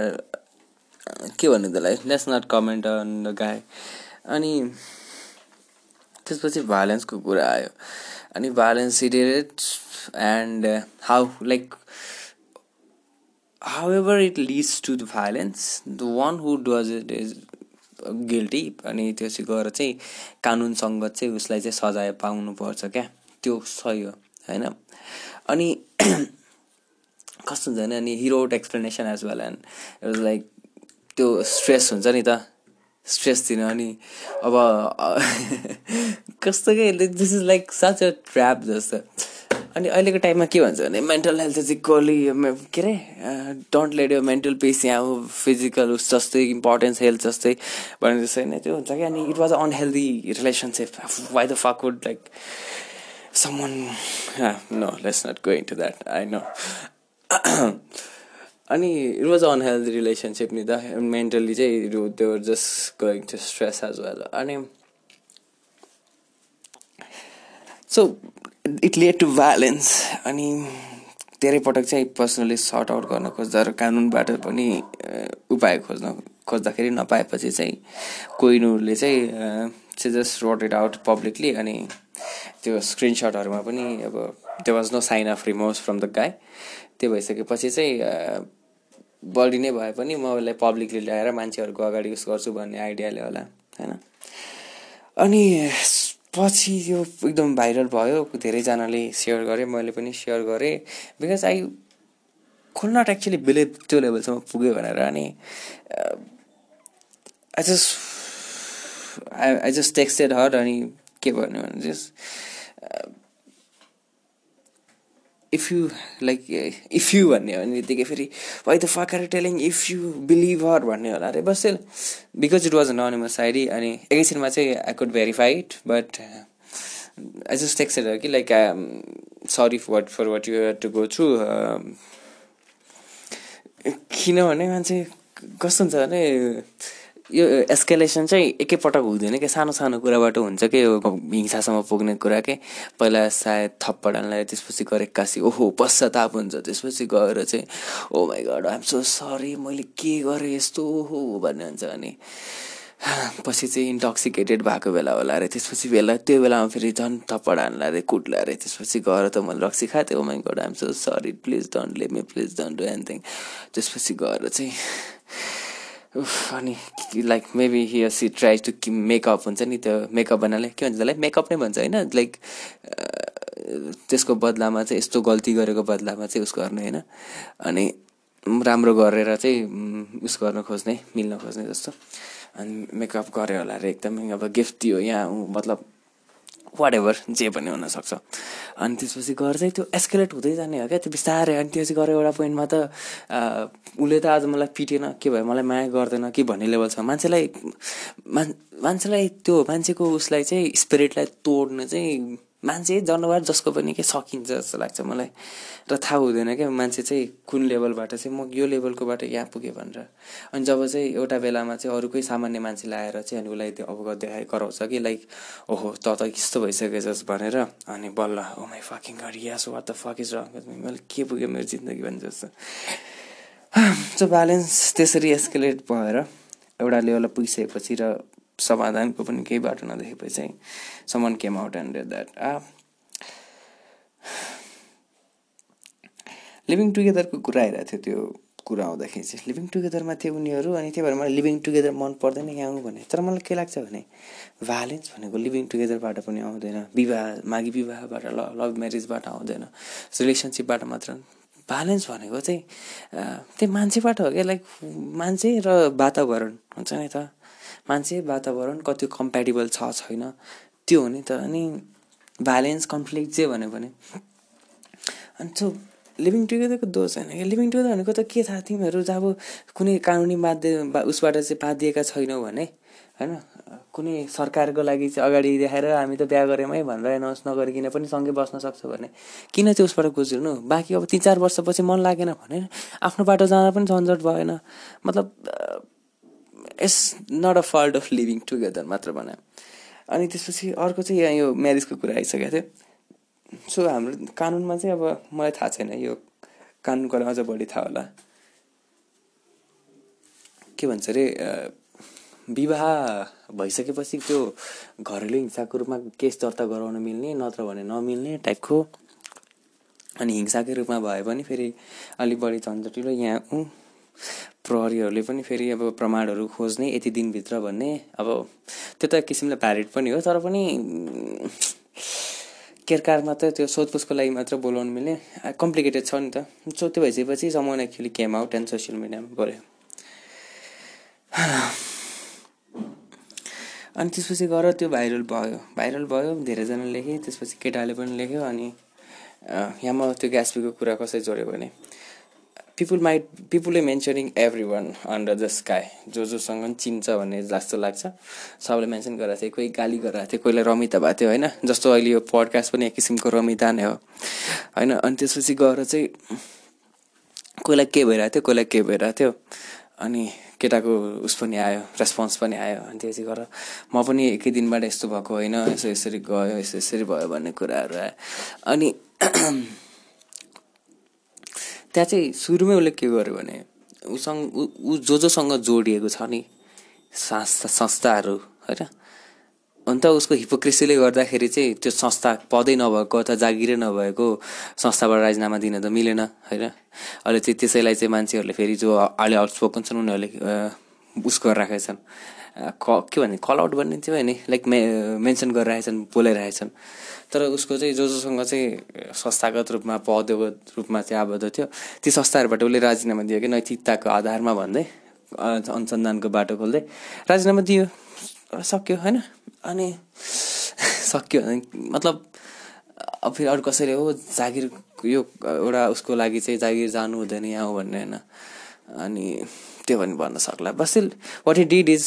A: के भन्नु त्यसलाई? Let's not comment on the guy अनि त्यसपछि भाइलेन्सको कुरा आयो। अनि violence it and how like however it leads to the violence the one who does it is guilty अनि त्यो चाहिँ गएर चाहिँ कानुनसँग चाहिँ उसलाई चाहिँ सजाय पाउनुपर्छ क्या। त्यो सही हो होइन? अनि कस्तो हुन्छ भने अनि hero explanation as well and like त्यो स्ट्रेस हुन्छ नि त। स्ट्रेस दिन अनि अब कस्तो के this is like such trap जस्तो। अनि अहिलेको टाइममा के भन्छ भने मेन्टल हेल्थ इज इक्वली के अरे डोन्ट लेट यो मेन्टल पिस यहाँ फिजिकल उस जस्तै इम्पोर्टेन्स हेल्थ जस्तै भने जस्तै नै त्यो हुन्छ कि? अनि it was a unhealthy relationship why the fuck would like someone no let's not going to that I know अनि इट वाज अनहेल्दी रिलेसनसिप नि त मेन्टली चाहिँ त्यो just going to stress as well अनि so it led to violence अनि धेरै पटक चाहिँ पर्सनली सर्ट आउट गर्न खोज्दा र कानुनबाट पनि उपाय खोज्न खोज्दाखेरि नपाएपछि चाहिँ कोइनुरले चाहिँ चाहिँ just wrote it out publicly अनि त्यो स्क्रिनसटहरूमा पनि अब त्यो was no sign of remorse from the guy त्यो भइसकेपछि चाहिँ बडी नै भए पनि म उसलाई पब्लिकली ल्याएर मान्छेहरूको अगाडि युज गर्छु भन्ने आइडियाले होला होइन। अनि पछि यो एकदम भाइरल भयो धेरैजनाले सेयर गरे मैले पनि सेयर गरेँ because I could not actually believe त्यो लेभलसम्म पुग्यो भनेर अनि I just I I just texted her अनि के भन्यो भने just if you like if you भन्ने हो भनेदेखि फेरि why the fuck are telling if you believe her भन्ने होला। अरे बस because it was anonymous ID अनि एकैछिनमा चाहिँ I could verify but I just texted कि like sorry what for what you to go through किनभने मान्छे कस्तो हुन्छ भने यो एस्केलेसन चाहिँ एकैपटक हुँदैन क्या सानो सानो कुराबाट हुन्छ कि? यो हिंसासम्म पुग्ने कुरा के? पहिला सायद थप्पड त्यसपछि गएर एक्कासी ओहो पश्चाताप हुन्छ। त्यसपछि गएर चाहिँ ओ my God I'm so sorry मैले के गरेँ? यस्तो ओहो भन्ने हुन्छ अनि पछि चाहिँ इन्टक्सिकेटेड भएको बेला होला अरे। त्यसपछि बेला त्यो बेलामा फेरि झन् थप्पड हान्ला अरे कुट्ला अरे त्यसपछि गएर त मैले रक्सी खाएको थिएँ my god I'm so sorry please don't let me please don't do anything त्यसपछि गएर चाहिँ अनि like maybe he she try to make up हुन्छ नि त्यो मेकअप भन्नाले। के भन्छ त्यसलाई? मेकअप नै भन्छ होइन? लाइक त्यसको बदलामा चाहिँ यस्तो गल्ती गरेको बदलामा चाहिँ उस गर्ने होइन? अनि राम्रो गरेर चाहिँ उस गर्न खोज्ने मिल्न खोज्ने जस्तो। अनि मेकअप गऱ्यो होला अरे एकदमै। अब गिफ्ट दियो यहाँ मतलब वाट एभर जे पनि हुनसक्छ। अनि त्यसपछि गएर चाहिँ त्यो एस्केलेट हुँदै जाने हो क्या। त्यो बिस्तारै अनि त्यो चाहिँ गएर एउटा पोइन्टमा त उसले त आज मलाई पिटेन। के भयो? मलाई माया गर्दैन कि भन्ने लेभल छ। मान्छेलाई मान मान्छेलाई त्यो मान्छेको उसलाई चाहिँ स्पिरिटलाई तोड्न चाहिँ मान्छे जनावर जसको पनि के सकिन्छ जस्तो लाग्छ मलाई। र थाहा हुँदैन क्या मान्छे चाहिँ कुन लेभलबाट चाहिँ म यो लेभलकोबाट यहाँ पुगेँ भनेर। अनि जब चाहिँ एउटा बेलामा चाहिँ अरूकै सामान्य मान्छे ल्याएर चाहिँ अनि उसलाई त्यो अवगत देखाइ गराउँछ कि लाइक ओहो त त कस्तो भइसकेछस् भनेर। अनि बल्ल ओ my fucking god yes fuck is wrong मैले के पुग्यो मेरो जिन्दगी भने जस्तो। सो ब्यालेन्स त्यसरी एस्केलेट भएर एउटा लेभलमा पुगिसकेपछि र समाधानको पनि केही बाटो नदेखेपछि चाहिँ someone came out and that living टुगेदरको कुरा आइरहेको थियो त्यो कुरा आउँदाखेरि चाहिँ। लिभिङ टुगेदरमा थियो उनीहरू अनि त्यही भएर मलाई लिभिङ टुगेदर मन पर्दैन यहाँ भने। तर मलाई के लाग्छ भने भ्यालेन्स भनेको लिभिङ टुगेदरबाट पनि आउँदैन। विवाह माघी विवाहबाट ल लभ म्यारिजबाट आउँदैन। रिलेसनसिपबाट मात्र। भ्यालेन्स भनेको चाहिँ त्यही मान्छेबाट हो क्या लाइक मान्छे र वातावरण। हुन्छ नि त? मान्छे वातावरण कति कम्प्याटेबल छ छैन। त्यो हो नि त। अनि भ्यालेन्स कन्फ्लिक्ट जे भन्यो भने। अनि त्यो लिभिङ टुगेदरको दोष होइन कि? लिभिङ टुगेदर भनेको त के थाहा? तिमीहरू अब कुनै कानुनी बाध्य उसबाट चाहिँ बाँधिएका छैनौ भने होइन? कुनै सरकारको लागि चाहिँ अगाडि देखाएर हामी त बिहा गऱ्यौँ है भनेर एनाउन्स नगरिकन पनि सँगै बस्न सक्छ भने। किन चाहिँ उसबाट गुज्रिनु? बाँकी अब तिन चार वर्षपछि मन लागेन भने आफ्नो बाटो जाँदा पनि झन्झट भएन। मतलब it's not a fault of living together मात्र भने। अनि त्यसपछि अर्को चाहिँ यहाँ यो म्यारिजको कुरा आइसकेको थियो। सो हाम्रो कानुनमा चाहिँ अब मलाई थाहा छैन यो कानुनको अझ बढी थाहा होला। के भन्छ अरे विवाह भइसकेपछि त्यो घरेलु हिंसाको रूपमा केस दर्ता गराउन मिल्ने नत्र भने नमिल्ने टाइपको अनि हिंसाकै रूपमा भए पनि फेरि अलिक बढी झन्झटिलो यहाँ प्रहरीहरूले पनि फेरि अब प्रमाणहरू खोज्ने यति दिनभित्र भन्ने अब त्यो त किसिमले भ्यालिड पनि हो तर पनि केरकार मात्र त्यो सोधपुछको लागि मात्र बोलाउनु मिल्ने कम्प्लिकेटेड छ नि त। सो त्यो भइसकेपछि someone actually came out and social मिडियामा गऱ्यो। अनि त्यसपछि गएर त्यो भाइरल भयो। भाइरल भयो धेरैजना लेखेँ त्यसपछि केटाले पनि लेख्यो अनि यहाँ म त्यो ग्यासपीको कुरा कसरी जोड्यो भने people might पिपुलले mentioning everyone under the sky जो जोसँग चिन्छ भन्ने जस्तो लाग्छ। सबले मेन्सन गरेको थियो कोही गाली गरिरहेको थियो कोहीलाई रमिता भएको थियो होइन? जस्तो अहिले यो पडकास्ट पनि एक किसिमको रमिता नै हो। होइन अनि त्यसपछि गएर चाहिँ कोहीलाई के भइरहेको थियो कोहीलाई के भइरहेको थियो। अनि केटाको उस पनि आयो रेस्पोन्स पनि आयो। अनि त्यसै गरेर म पनि एकै दिनबाट यस्तो भएको होइन यसो यसरी गयो यसो यसरी भयो भन्ने कुराहरू आयो। अनि त्यहाँ चाहिँ सुरुमै उसले के गर्यो भने उसँग ऊ जो जोसँग जोडिएको छ नि संस्था संस्थाहरू होइन? अन्त उसको हिपोक्रेसीले गर्दाखेरि चाहिँ त्यो संस्था पदै नभएको अथवा जागिरै नभएको संस्थाबाट राजीनामा दिन त मिलेन होइन? अहिले चाहिँ त्यसैलाई चाहिँ मान्छेहरूले फेरि जो अहिले आउटस्पोकन छन् उनीहरूले उस गरिराखेका छन्। क के भने कल आउट भन्ने थियो भने लाइक मे मेन्सन गरिरहेछन् बोलाइरहेछन्। तर उसको चाहिँ जो जोसँग चाहिँ संस्थागत रूपमा पदगत रूपमा चाहिँ आबद्ध थियो ती संस्थाहरूबाट उसले राजीनामा दियो कि नैतिकताको आधारमा भन्दै अनुसन्धानको बाटो खोल्दै राजीनामा दियो। सक्यो होइन? अनि सक्यो मतलब अब फेरि अरू कसैले हो जागिर यो एउटा उसको लागि चाहिँ जागिर जानु हुँदैन यहाँ हो भन्ने होइन? अनि त्यो भने भन्न सक्ला। बस still what he did is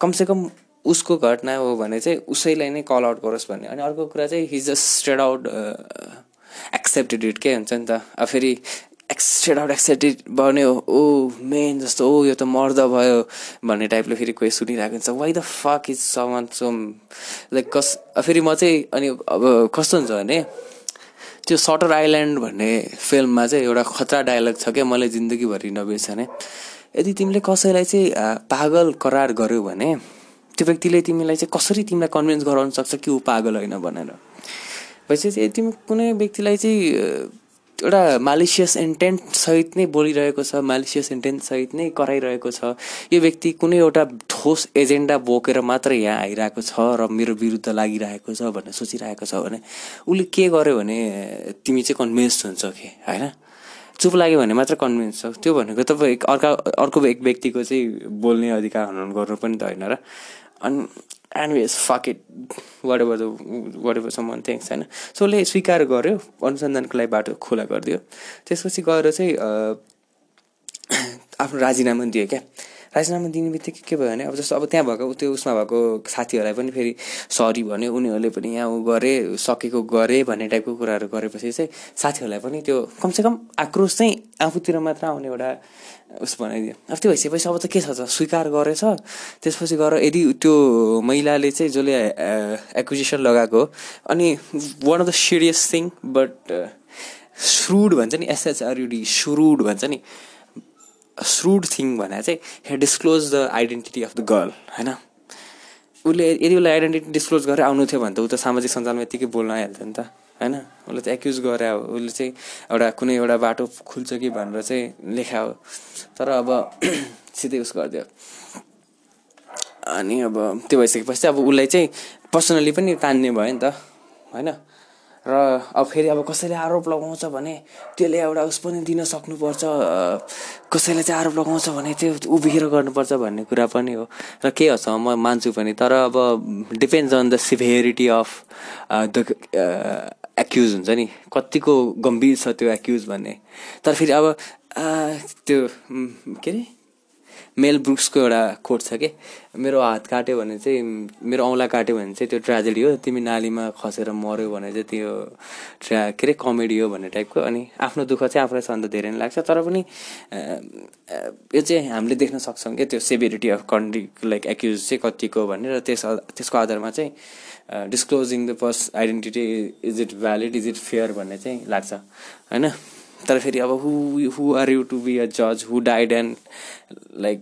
A: कमसेकम उसको घटना हो भने चाहिँ उसैलाई नै कल आउट गरोस् भन्ने। अनि अर्को कुरा चाहिँ he's just straight out accepted it के हुन्छ नि त? अब फेरि एक्सेड आउट एक्सेप्टेड बन्यो ओ मेन जस्तो ओ यो त मर्द भयो भन्ने टाइपले फेरि कोही सुनिरहेको हुन्छ। Why the fuck is someone some like cause फेरि म चाहिँ अनि अब कस्तो हुन्छ भने त्यो सटर आइल्यान्ड भन्ने फिल्ममा चाहिँ एउटा खतरा डायलग छ क्या मैले जिन्दगीभरि नबिर्सने। यदि तिमीले कसैलाई चाहिँ पागल करार गर्यो भने त्यो व्यक्तिले तिमीलाई चाहिँ कसरी तिमीलाई कन्भिन्स गराउन सक्छ कि ऊ पागल होइन भनेर? भइसकेपछि तिमी कुनै व्यक्तिलाई चाहिँ एउटा मालिसियस इन्टेन्ट सहित नै बोलिरहेको छ मालिसियस इन्टेन्ट सहित नै कराइरहेको छ यो व्यक्ति कुनै एउटा ठोस एजेन्डा बोकेर मात्र यहाँ आइरहेको छ र मेरो विरुद्ध लागिरहेको छ भनेर सोचिरहेको छ भने उसले के गर्यो भने तिमी चाहिँ कन्भिन्स हुन्छ कि होइन? चुप लाग्यो भने मात्र कन्भिन्स छ। त्यो भनेको तपाईँ अर्का अर्को एक व्यक्तिको चाहिँ बोल्ने अधिकार हनन गर्नु पनि त होइन र अनि anyways fuck it whatever the whatever some things होइन? सो उसले स्वीकार गर्यो अनुसन्धानको लागि बाटो खुला गरिदियो। त्यसपछि गएर चाहिँ आफ्नो राजीनामा दियो क्या। राजीनामा दिने बित्तिकै के भयो भने अब जस्तो अब त्यहाँ भएको त्यो उसमा भएको साथीहरूलाई पनि फेरि सरी भन्यो। उनीहरूले पनि यहाँ ऊ गरे सकेको गरे भन्ने टाइपको कुराहरू गरेपछि चाहिँ साथीहरूलाई पनि त्यो कमसेकम आक्रोश चाहिँ आफूतिर मात्र आउने एउटा उस बनाइदियो। अब त्यो भइसकेपछि अब त के छ त? स्वीकार गरेछ। त्यसपछि गएर यदि त्यो महिलाले चाहिँ जसले एक्विजिसन लगाएको अनि one of the serious thing but shrewd भन्छ नि S H R U D सुरुड भन्छ नि श्रुड थिङ भने चाहिँ he disclose the identity of the girl होइन? उसले यदि उसलाई आइडेन्टिटी डिस्क्लोज गरेर आउनु थियो भने त ऊ त सामाजिक सञ्जालमा यत्तिकै बोल्न आइहाल्थ्यो नि त। होइन? उसले त एक्युज गरे अब उसले चाहिँ एउटा कुनै एउटा बाटो खुल्छ कि भनेर चाहिँ लेखा हो। तर अब सिधै उस गरिदियो। अनि अब त्यो भइसकेपछि अब उसलाई चाहिँ पर्सनली पनि तान्ने भयो नि त होइन? र अब फेरि अब कसैले आरोप लगाउँछ भने त्यसले एउटा उस पनि दिन सक्नुपर्छ कसैले चाहिँ आरोप लगाउँछ भने त्यो उभिएर गर्नुपर्छ भन्ने कुरा पनि हो। र के हदसम्म म मान्छु पनि तर अब depends on the severity of the accuse हुन्छ नि। कतिको गम्भीर छ त्यो एक्युज भन्ने। तर फेरि अब त्यो के अरे? मेल ब्रुक्सको एउटा कोट छ कि? मेरो हात काट्यो भने चाहिँ मेरो औँला काट्यो भने चाहिँ त्यो ट्रेजेडी हो। तिमी नालीमा खसेर मऱ्यो भने चाहिँ त्यो ट्रा के अरे कमेडी हो भन्ने टाइपको। अनि आफ्नो दुःख चाहिँ आफूलाई सन्त धेरै नै लाग्छ। तर पनि यो चाहिँ हामीले देख्न सक्छौँ क्या त्यो severity of country like accuse चाहिँ कतिको भनेर त्यस त्यसको आधारमा चाहिँ disclosing the person identity is it valid is it fair भन्ने चाहिँ लाग्छ। होइन? तर फेरि अब who who are you to be a जज who died and like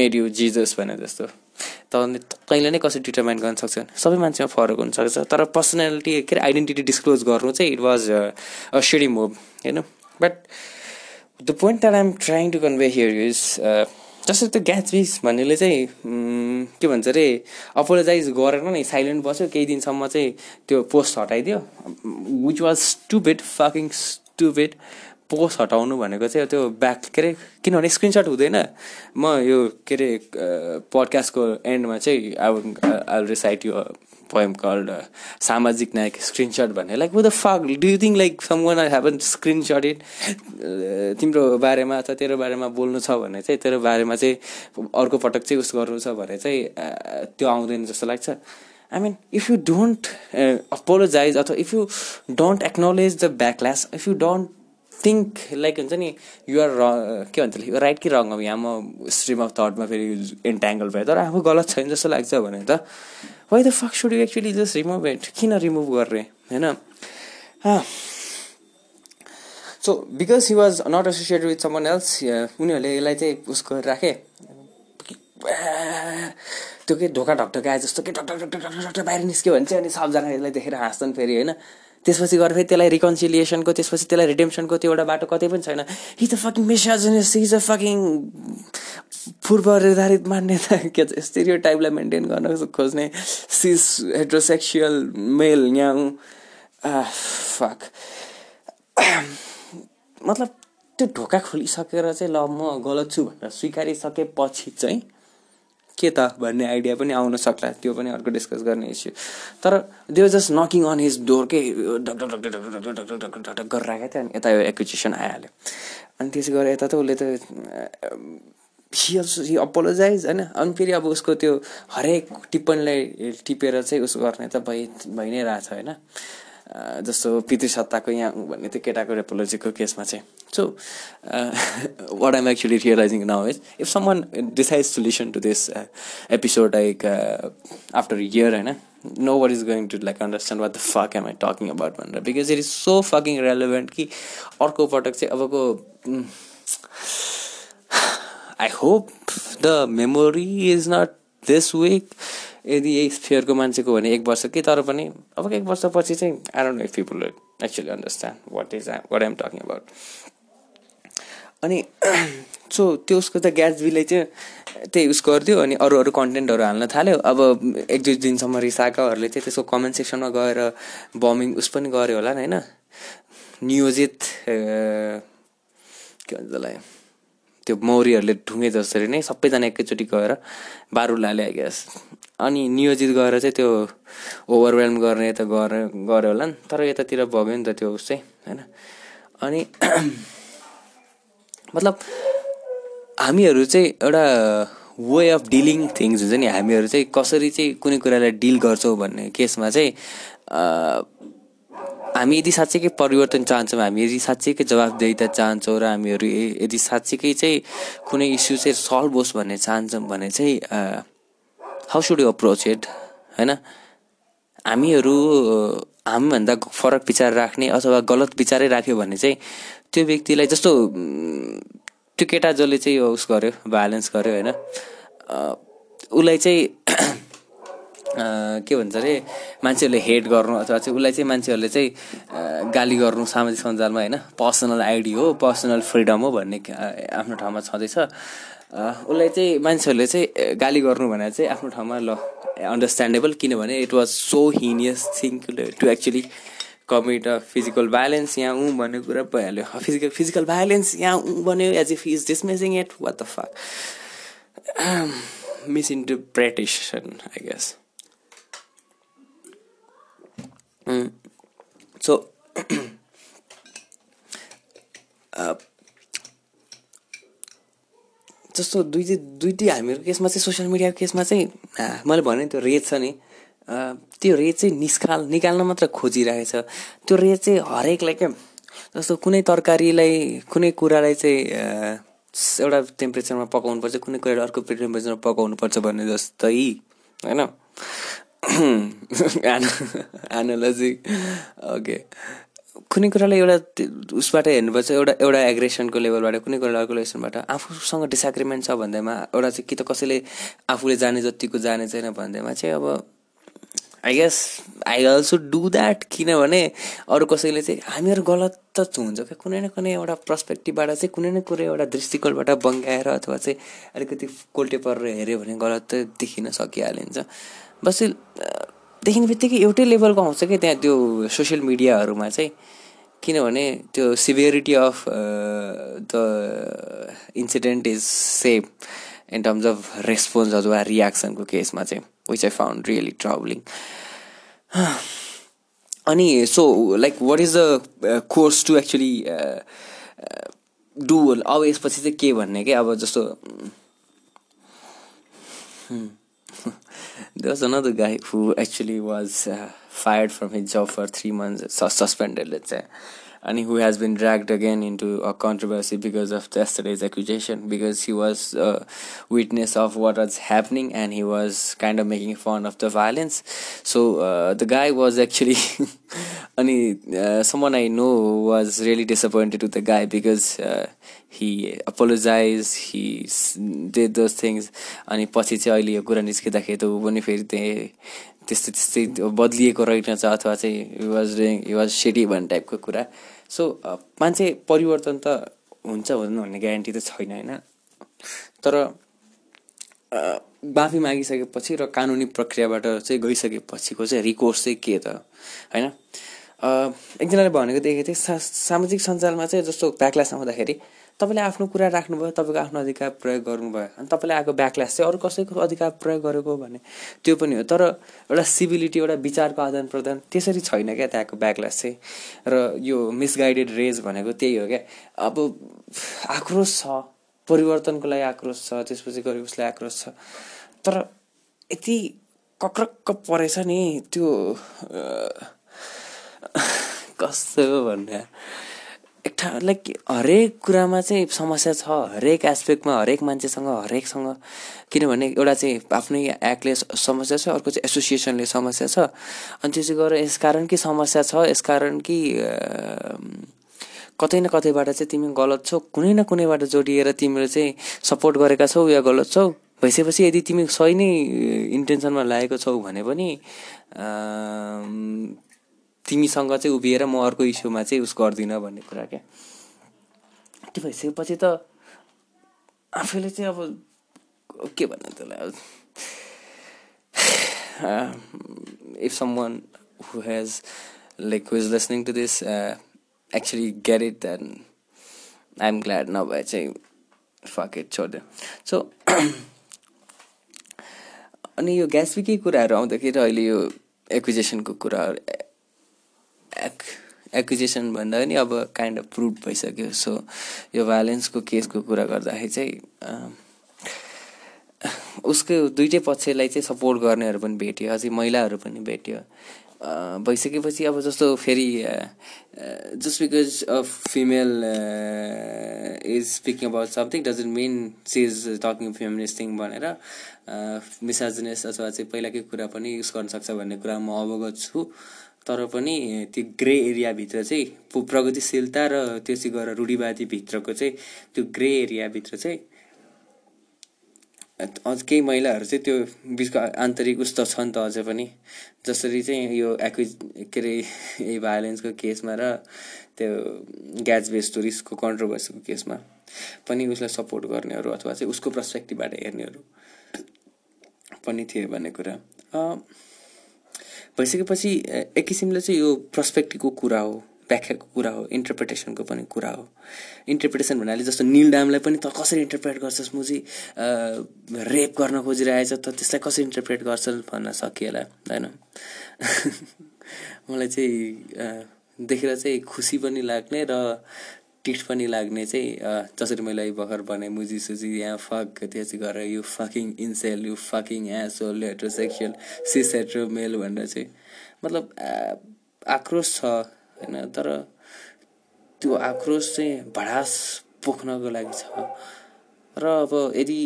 A: made you Jesus भने जस्तो। त कहिले नै कसरी डिटर्माइन गर्न सक्छ सबै मान्छेमा फरक हुनसक्छ तर पर्सनालिटी के अरे आइडेन्टिटी डिस्क्लोज गर्नु चाहिँ it was a shady move होइन but the point that I'm trying to convey here is जस्तो त्यो ग्याचबिस भन्नेले चाहिँ के भन्छ अरे अपोलोजाइज गरेर नै साइलेन्ट बस्यो। केही दिनसम्म चाहिँ त्यो post हटाइदियो। Which was stupid fucking stupid post हटाउनु भनेको चाहिँ त्यो ब्याक के अरे किनभने स्क्रिनसट हुँदैन। म यो के अरे पडकास्टको एन्डमा चाहिँ आई आई रिसाइट यो poem called Samajik Nayak screenshot भन्ने। Like the fuck do you think like someone haven't screenshot it तिम्रो बारेमा अथवा तेरो बारेमा बोल्नु छ भने चाहिँ तेरो बारेमा चाहिँ अर्को पटक चाहिँ उस गर्नु छ भने चाहिँ त्यो आउँदैन जस्तो लाग्छ। I mean if you don't apologise अथवा if you don't acknowledge the backlash if you don't think like हुन्छ नि युआर र के भन्छ राइट कि रङ अब यहाँ म स्ट्रिम अफ थटमा फेरि इन्ट्याङ्गल भयो तर आफू गलत छैन जस्तो लाग्छ भने त why the fuck should you actually just remove it किन रिमुभ गर्ने होइन? So because he was not associated with someone else उनीहरूले यसलाई चाहिँ उसको राखे त्यो के ढोका ढकढक आए जस्तो के ढक ढक बाहिर निस्क्यो भने चाहिँ अनि सबजना यसलाई देखेर हाँस्छन् फेरि होइन? त्यसपछि गएर फेरि त्यसलाई रिकन्सिलिएसनको त्यसपछि त्यसलाई रिडेम्सनको त्यो एउटा बाटो कतै पनि छैन। हि त फकिङ मिसाजनिस हि त फकिङ पूर्व निर्धारित मान्यता के छ स्टेरियो टाइपलाई मेन्टेन गर्न खोज्ने। सिस हेट्रोसेक्सुअल मेल यहाँ फक मतलब त्यो ढोका खोलिसकेर चाहिँ ल म गलत छु भनेर स्वीकारिसकेपछि चाहिँ के त भन्ने आइडिया पनि आउन सक्ला त्यो पनि अर्को डिस्कस गर्ने इस्यु तर they've just knocking on his डोरकै डक डक डक डक डक डक गरेर आएको थियो अनि यता यो एक्विजिसन आइहाल्यो। अनि त्यसो गरेर यता त उसले त हि हि अपोलोजाइज होइन? अनि फेरि अब उसको त्यो हरेक टिप्पणीलाई टिपेर चाहिँ उस गर्ने त भइ भइ नै रहेछ होइन? जस्तो पितृसत्ताको यहाँ भन्ने त्यो केटाको रेपोलोजीको केसमा चाहिँ। So what I'm actually realising now is if someone decide to listen to this episode like after year होइन no what is going to like understand what the fuck am I talking about भनेर। Because it is so fucking relevant कि अर्को पटक चाहिँ अबको I hope the memory is not this weak यदि यही स्फियरको मान्छेको भने एक वर्ष कि तर पनि अब एक वर्षपछि चाहिँ I don't know if people actually understand what is what I'm talking about अनि सो त्यो उसको त ग्याट्सबीले चाहिँ त्यही उस गरिदियो अनि अरू अरू कन्टेन्टहरू हाल्न थाल्यो। अब एक दुई दिनसम्म रिसाएकाहरूले चाहिँ त्यसको कमेन्ट सेक्सनमा गएर बमिङ उस पनि गऱ्यो होला होइन? नियोजित के भन्छ त्यसलाई? त्यो मौरीहरूले ढुङ्गे जसरी नै सबैजना एकैचोटि गएर बारुल आई ग्यास अनि नियोजित गरेर चाहिँ त्यो ओभरवेल्म गर्ने त गरे गऱ्यो होला नि। तर यतातिर भग्यो नि त त्यो उस चाहिँ होइन? अनि मतलब हामीहरू चाहिँ एउटा वे अफ डिलिङ थिङ्स हुन्छ नि। हामीहरू चाहिँ कसरी चाहिँ कुनै कुरालाई डिल गर्छौँ भन्ने केसमा चाहिँ हामी यदि साँच्चीकै परिवर्तन चाहन्छौँ हामी यदि साँच्चीकै जवाबदेहिता चाहन्छौँ र हामीहरू यदि साँच्चीकै चाहिँ कुनै इस्यु चाहिँ सल्भ होस् भन्ने चाहन्छौँ भने चाहिँ how should you approach it होइन? हामीहरू हामीभन्दा फरक विचार राख्ने अथवा गलत विचारै राख्यो भने चाहिँ त्यो व्यक्तिलाई जस्तो त्यो केटा जसले चाहिँ यो उस गर्यो भाइलेन्स गर्यो होइन? उसलाई चाहिँ के भन्छ अरे मान्छेहरूले हेट गर्नु अथवा चाहिँ उसलाई चाहिँ मान्छेहरूले चाहिँ गाली गर्नु सामाजिक सञ्जालमा होइन? पर्सनल आइडी हो पर्सनल फ्रिडम हो भन्ने आफ्नो ठाउँमा छँदैछ। उसलाई चाहिँ मान्छेहरूले चाहिँ गाली गर्नु भने चाहिँ आफ्नो ठाउँमा ल अन्डरस्ट्यान्डेबल किनभने it was so heinous thing to actually commit a physical violence यहाँ ऊ भन्ने कुरा भइहाल्यो। फिजिकल फिजिकल भाइलेन्स यहाँ ऊ भन्यो as if is dismissing it what the fuck misinterpretation I guess so जस्तो दुई चाहिँ दुइटै हामीहरूको केसमा चाहिँ सोसियल मिडियाको केसमा चाहिँ मैले भने त्यो रेत छ नि। त्यो रेत चाहिँ निस्काल निकाल्न मात्र खोजिरहेछ। त्यो रेत चाहिँ हरेकलाई क्या जस्तो कुनै तरकारीलाई कुनै कुरालाई चाहिँ एउटा टेम्परेचरमा पकाउनु पर्छ कुनै कुरालाई अर्को टेम्परेचरमा पकाउनु पर्छ भन्ने जस्तै होइन? एनालोजी ओके कुनै कुरालाई एउटा उसबाट हेर्नुपर्छ एउटा एउटा एग्रेसनको लेभलबाट कुनै कुरा अर्को लेसनबाट आफूसँग डिसएग्रिमेन्ट छ भन्दैमा एउटा चाहिँ कि त कसैले आफूले जाने जतिको जाने छैन भन्दैमा चाहिँ अब I guess I also do that किनभने अरू कसैले चाहिँ हामीहरू गलत त हुन्छ क्या कुनै न कुनै एउटा पर्सपेक्टिभबाट चाहिँ कुनै न कुनै एउटा दृष्टिकोणबाट बङ्गाएर अथवा चाहिँ अलिकति कोल्टे परेर हेऱ्यो भने गलत त देखिन सकिहालिन्छ। बस देखिने बित्तिकै एउटै लेभलको आउँछ कि त्यहाँ त्यो सोसियल मिडियाहरूमा चाहिँ? किनभने त्यो severity of the incident is same in terms of response अथवा रियाक्सनको केसमा चाहिँ which I found really troubling अनि so like what is the course to actually do अब यसपछि चाहिँ के भन्ने क्या अब जस्तो there was another guy who actually was uh, fired from his job for three months, suspended, let's say, and who has been dragged again into a controversy because of yesterday's accusation because he was a witness of what was happening and he was kind of making fun of the violence so uh, the guy was actually and uh, someone i know was really disappointed with the guy because uh, he apologized he did those things अनि पछि चाहिँ अहिले यो कुरा निस्किँदाखेरि त ऊ पनि फेरि त्यही त्यस्तै त्यस्तै बदलिएको रहेनछ अथवा चाहिँ वाज डुइङ वाज सेडी भन्ने टाइपको कुरा सो मान्छे परिवर्तन त हुन्छ हुँदैन भन्ने ग्यारेन्टी त छैन होइन? तर माफी मागिसकेपछि र कानुनी प्रक्रियाबाट चाहिँ गइसकेपछिको चाहिँ रिकोर्स चाहिँ के त होइन? एकजनाले भनेको देखेको थिएँ सा सामाजिक सञ्जालमा चाहिँ जस्तो ब्याकल्यास आउँदाखेरि तपाईँले आफ्नो कुरा राख्नुभयो तपाईँको आफ्नो अधिकार प्रयोग गर्नुभयो अनि तपाईँले आएको ब्याकल्यास चाहिँ अरू कसैको अधिकार प्रयोग गरेको भने त्यो पनि हो। तर एउटा सिभिलिटी एउटा विचारको आदान प्रदान त्यसरी छैन क्या त्यहाँको ब्याकल्यास चाहिँ। र यो मिसगाइडेड रेज भनेको त्यही हो क्या। अब आक्रोश छ परिवर्तनको लागि आक्रोश छ त्यसपछि गरी उसलाई आक्रोश छ। तर यति कक्रक्क परेछ नि त्यो कस्तो भन्ने? एक ठाउँ लाइक हरेक कुरामा चाहिँ समस्या छ हरेक एस्पेक्टमा हरेक मान्छेसँग हरेकसँग। किनभने एउटा चाहिँ आफ्नै एक्टले समस्या छ अर्को चाहिँ एसोसिएसनले समस्या छ। अनि त्यो चाहिँ गरेर यसकारण कि समस्या छ यसकारण कि कतै न कतैबाट चाहिँ तिमी गलत छौ कुनै न कुनैबाट जोडिएर तिमीले चाहिँ सपोर्ट गरेका छौ या गलत छौ भइसकेपछि यदि तिमी सही नै इन्टेन्सनमा लागेको छौ भने पनि तिमीसँग चाहिँ उभिएर म अर्को इस्युमा चाहिँ उस गर्दिनँ भन्ने कुरा क्या। त्यो भइसकेपछि त आफैले चाहिँ अब के भन्नु त्यसलाई if someone who has like who listening to this actually get it then I am glad नभए चाहिँ फक इट छोडिदियो सो अनि यो ग्यासविकै कुराहरू आउँदाखेरि अहिले यो एक्विजेसनको कुराहरू एक् एक्विजेसन भन्दा पनि अब काइन्ड अफ प्रुभ भइसक्यो. सो यो भाइलेन्सको केसको कुरा गर्दाखेरि चाहिँ उसको दुइटै पक्षलाई चाहिँ सपोर्ट गर्नेहरू पनि भेट्यो अझै महिलाहरू पनि भेट्यो। भइसकेपछि अब जस्तो फेरि just because of female is speaking about something doesn't mean she is talking feminist thing भनेर मिसाजनेस अथवा चाहिँ पहिलाकै कुरा पनि युज गर्न सक्छ भन्ने कुरा म अवगत छु। तर पनि त्यो ग्रे एरियाभित्र चाहिँ प्रगतिशीलता र त्यसै गरेर रूढिवादीभित्रको चाहिँ त्यो ग्रे एरियाभित्र चाहिँ अझ केही महिलाहरू चाहिँ त्यो बिचको आन्तरिक उस्तो छ नि त अझै पनि। जसरी चाहिँ यो एक्विज के अरे भायोलेन्सको केसमा र त्यो ग्याज बेस टुरिस्टको कन्ट्रोभर्सीको केसमा पनि उसलाई सपोर्ट गर्नेहरू अथवा चाहिँ उसको पर्सपेक्टिभबाट हेर्नेहरू पनि थिए भन्ने कुरा। भइसकेपछि एक किसिमले चाहिँ यो पर्सपेक्टिभको कुरा हो व्याख्याको कुरा हो इन्टरप्रिटेसनको पनि कुरा हो। इन्टरप्रिटेसन भन्नाले जस्तो निल डामलाई पनि त कसरी इन्टरप्रेट गर्छस् मुजी रेप गर्न खोजिरहेछ त त्यसलाई कसरी इन्टरप्रेट गर्छस् भन्न सकिएला होइन? मलाई चाहिँ देखेर चाहिँ खुसी पनि लाग्ने र टिट पनि लाग्ने चाहिँ जसरी मैले भर्खर भने मुजी सुजी यहाँ फक त्यसै गरेर यो fucking incel you fucking asshole heterosexual cis hetero male भनेर चाहिँ मतलब आक्रोश छ होइन? तर त्यो आक्रोश चाहिँ भडास पोख्नको लागि छ। र अब यदि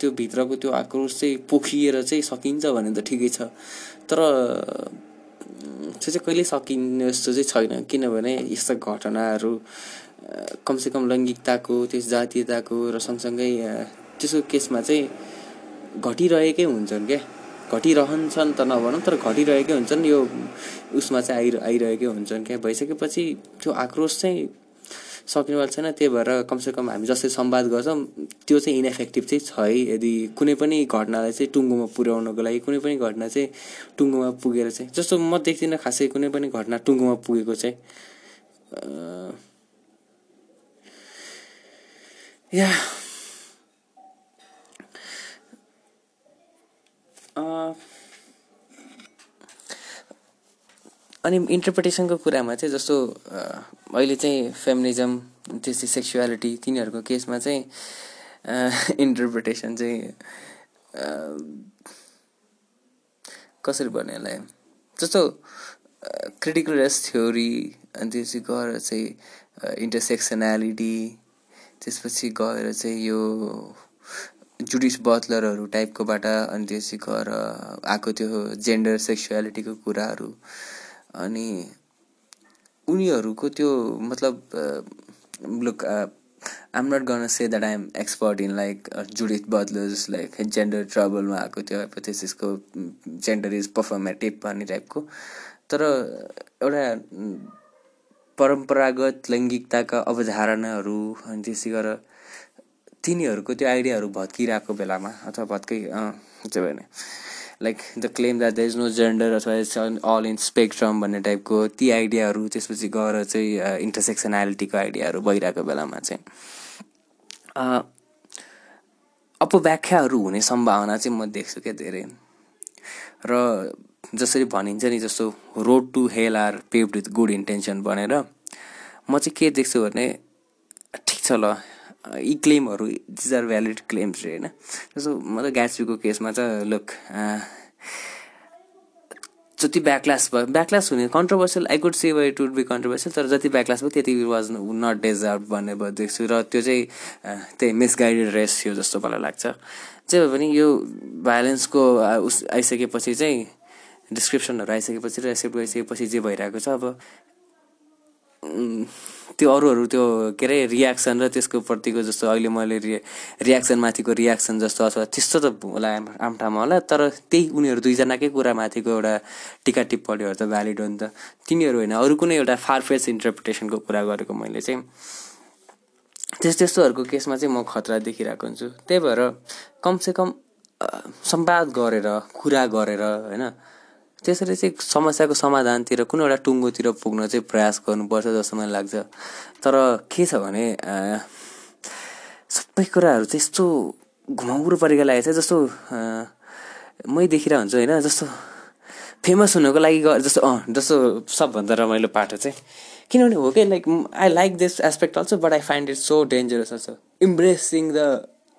A: त्यो भित्रको त्यो आक्रोश चाहिँ पोखिएर चाहिँ सकिन्छ भने त ठिकै छ। तर त्यो चाहिँ कहिले सकिने जस्तो चाहिँ छैन। किनभने यस्ता घटनाहरू कमसेकम लैङ्गिकताको त्यस जातीयताको र सँगसँगै त्यसको केसमा चाहिँ घटिरहेकै हुन्छन् क्या। घटिरहन्छन् त नभनौँ तर घटिरहेकै हुन्छन्। यो उसमा चाहिँ आइ आइरहेकै हुन्छन् क्या। भइसकेपछि त्यो आक्रोश चाहिँ सक्नेवाला छैन त्यही भएर कमसेकम हामी जसरी संवाद गर्छौँ। त्यो चाहिँ इनएफेक्टिभ चाहिँ छ है यदि कुनै पनि घटनालाई चाहिँ टुङ्गोमा पुर्याउनको लागि कुनै पनि घटना चाहिँ टुङ्गोमा पुगेर चाहिँ जस्तो म देख्दिनँ खासै कुनै पनि घटना टुङ्गोमा पुगेको चाहिँ या अनि इन्टरप्रिटेसनको कुरामा चाहिँ जस्तो अहिले चाहिँ फेमिनिजम त्यसै सेक्सुअलिटी तिनीहरूको केसमा चाहिँ इन्टरप्रिटेसन चाहिँ कसरी भन्ने यसलाई जस्तो क्रिटिकल रेस थ्योरी अनि त्यसपछि गएर चाहिँ इन्टरसेक्सनालिटी त्यसपछि गएर चाहिँ यो जुडिस बटलरहरू टाइपकोबाट अनि त्यसपछि गएर आएको त्यो जेन्डर सेक्सुअलिटीको कुराहरू अनि उनीहरूको त्यो मतलब लुक आम नट गर्न say that I'm expert in like Judith Butler's like gender ट्रबलमा आएको त्यो हाइपोथेसिसको जेन्डर इज पर्फर्मेटिभ भन्ने टाइपको तर एउटा परम्परागत लैङ्गिकताका अवधारणाहरू अनि त्यसै गरेर तिनीहरूको त्यो आइडियाहरू भत्किरहेको बेलामा अथवा भत्कै चाहिँ भने like the claim that there is no gender अथवा इट्स अल इन स्पेक्ट्रम भन्ने टाइपको ती आइडियाहरू त्यसपछि गएर चाहिँ इन्टरसेक्सनालिटीको आइडियाहरू भइरहेको बेलामा चाहिँ अपव्याख्याहरू हुने सम्भावना चाहिँ म देख्छु क्या धेरै। र जसरी भनिन्छ नि जस्तो road to hell are paved with good intention भनेर म चाहिँ के देख्छु भने ठिक छ ल यी क्लेमहरू दिज आर भ्यालिड क्लेम्स होइन? जस्तो मतलब ग्याट्सबीको केसमा चाहिँ लुक जति ब्याकलास भयो ब्याकलास हुने controversial I could say it would be controversial तर जति ब्याकलास भयो त्यति वाज नट डेजर्भ भन्ने भयो देख्छु र त्यो चाहिँ त्यही मिसगाइडेड रेस थियो जस्तो मलाई लाग्छ। जे भए पनि यो भाइलेन्सको उस आइसकेपछि चाहिँ डिस्क्रिप्सनहरू आइसकेपछि र एक्सेप्ट गरिसकेपछि जे भइरहेको छ अब त्यो अरूहरू त्यो के अरे रियाक्सन र त्यसको प्रतिको जस्तो अहिले मैले रि रियाक्सन माथिको रियाक्सन जस्तो अथवा त्यस्तो त होला आमठामा होला तर त्यही उनीहरू दुईजनाकै कुरा माथिको एउटा टिका टिप्पणीहरू त भ्यालिड हो नि त। तिनीहरू होइन अरू कुनै एउटा फारफेस इन्टरप्रिटेसनको कुरा गरेको मैले चाहिँ त्यस त्यस्तोहरूको केसमा चाहिँ म खतरा देखिरहेको हुन्छु। त्यही भएर कमसेकम सम्वाद गरेर कुरा गरेर होइन त्यसरी चाहिँ समस्याको समाधानतिर कुनै एउटा टुङ्गोतिर पुग्न चाहिँ प्रयास गर्नुपर्छ जस्तो मलाई लाग्छ। तर के छ भने सबै कुराहरू चाहिँ यस्तो घुमाउरो परेको लागेको छ जस्तो मै देखिरहेको हुन्छु होइन जस्तो फेमस हुनको लागि जस्तो अँ जस्तो सबभन्दा रमाइलो पाटो चाहिँ। किनभने हो कि like I like this aspect also but I find it so dangerous also embracing the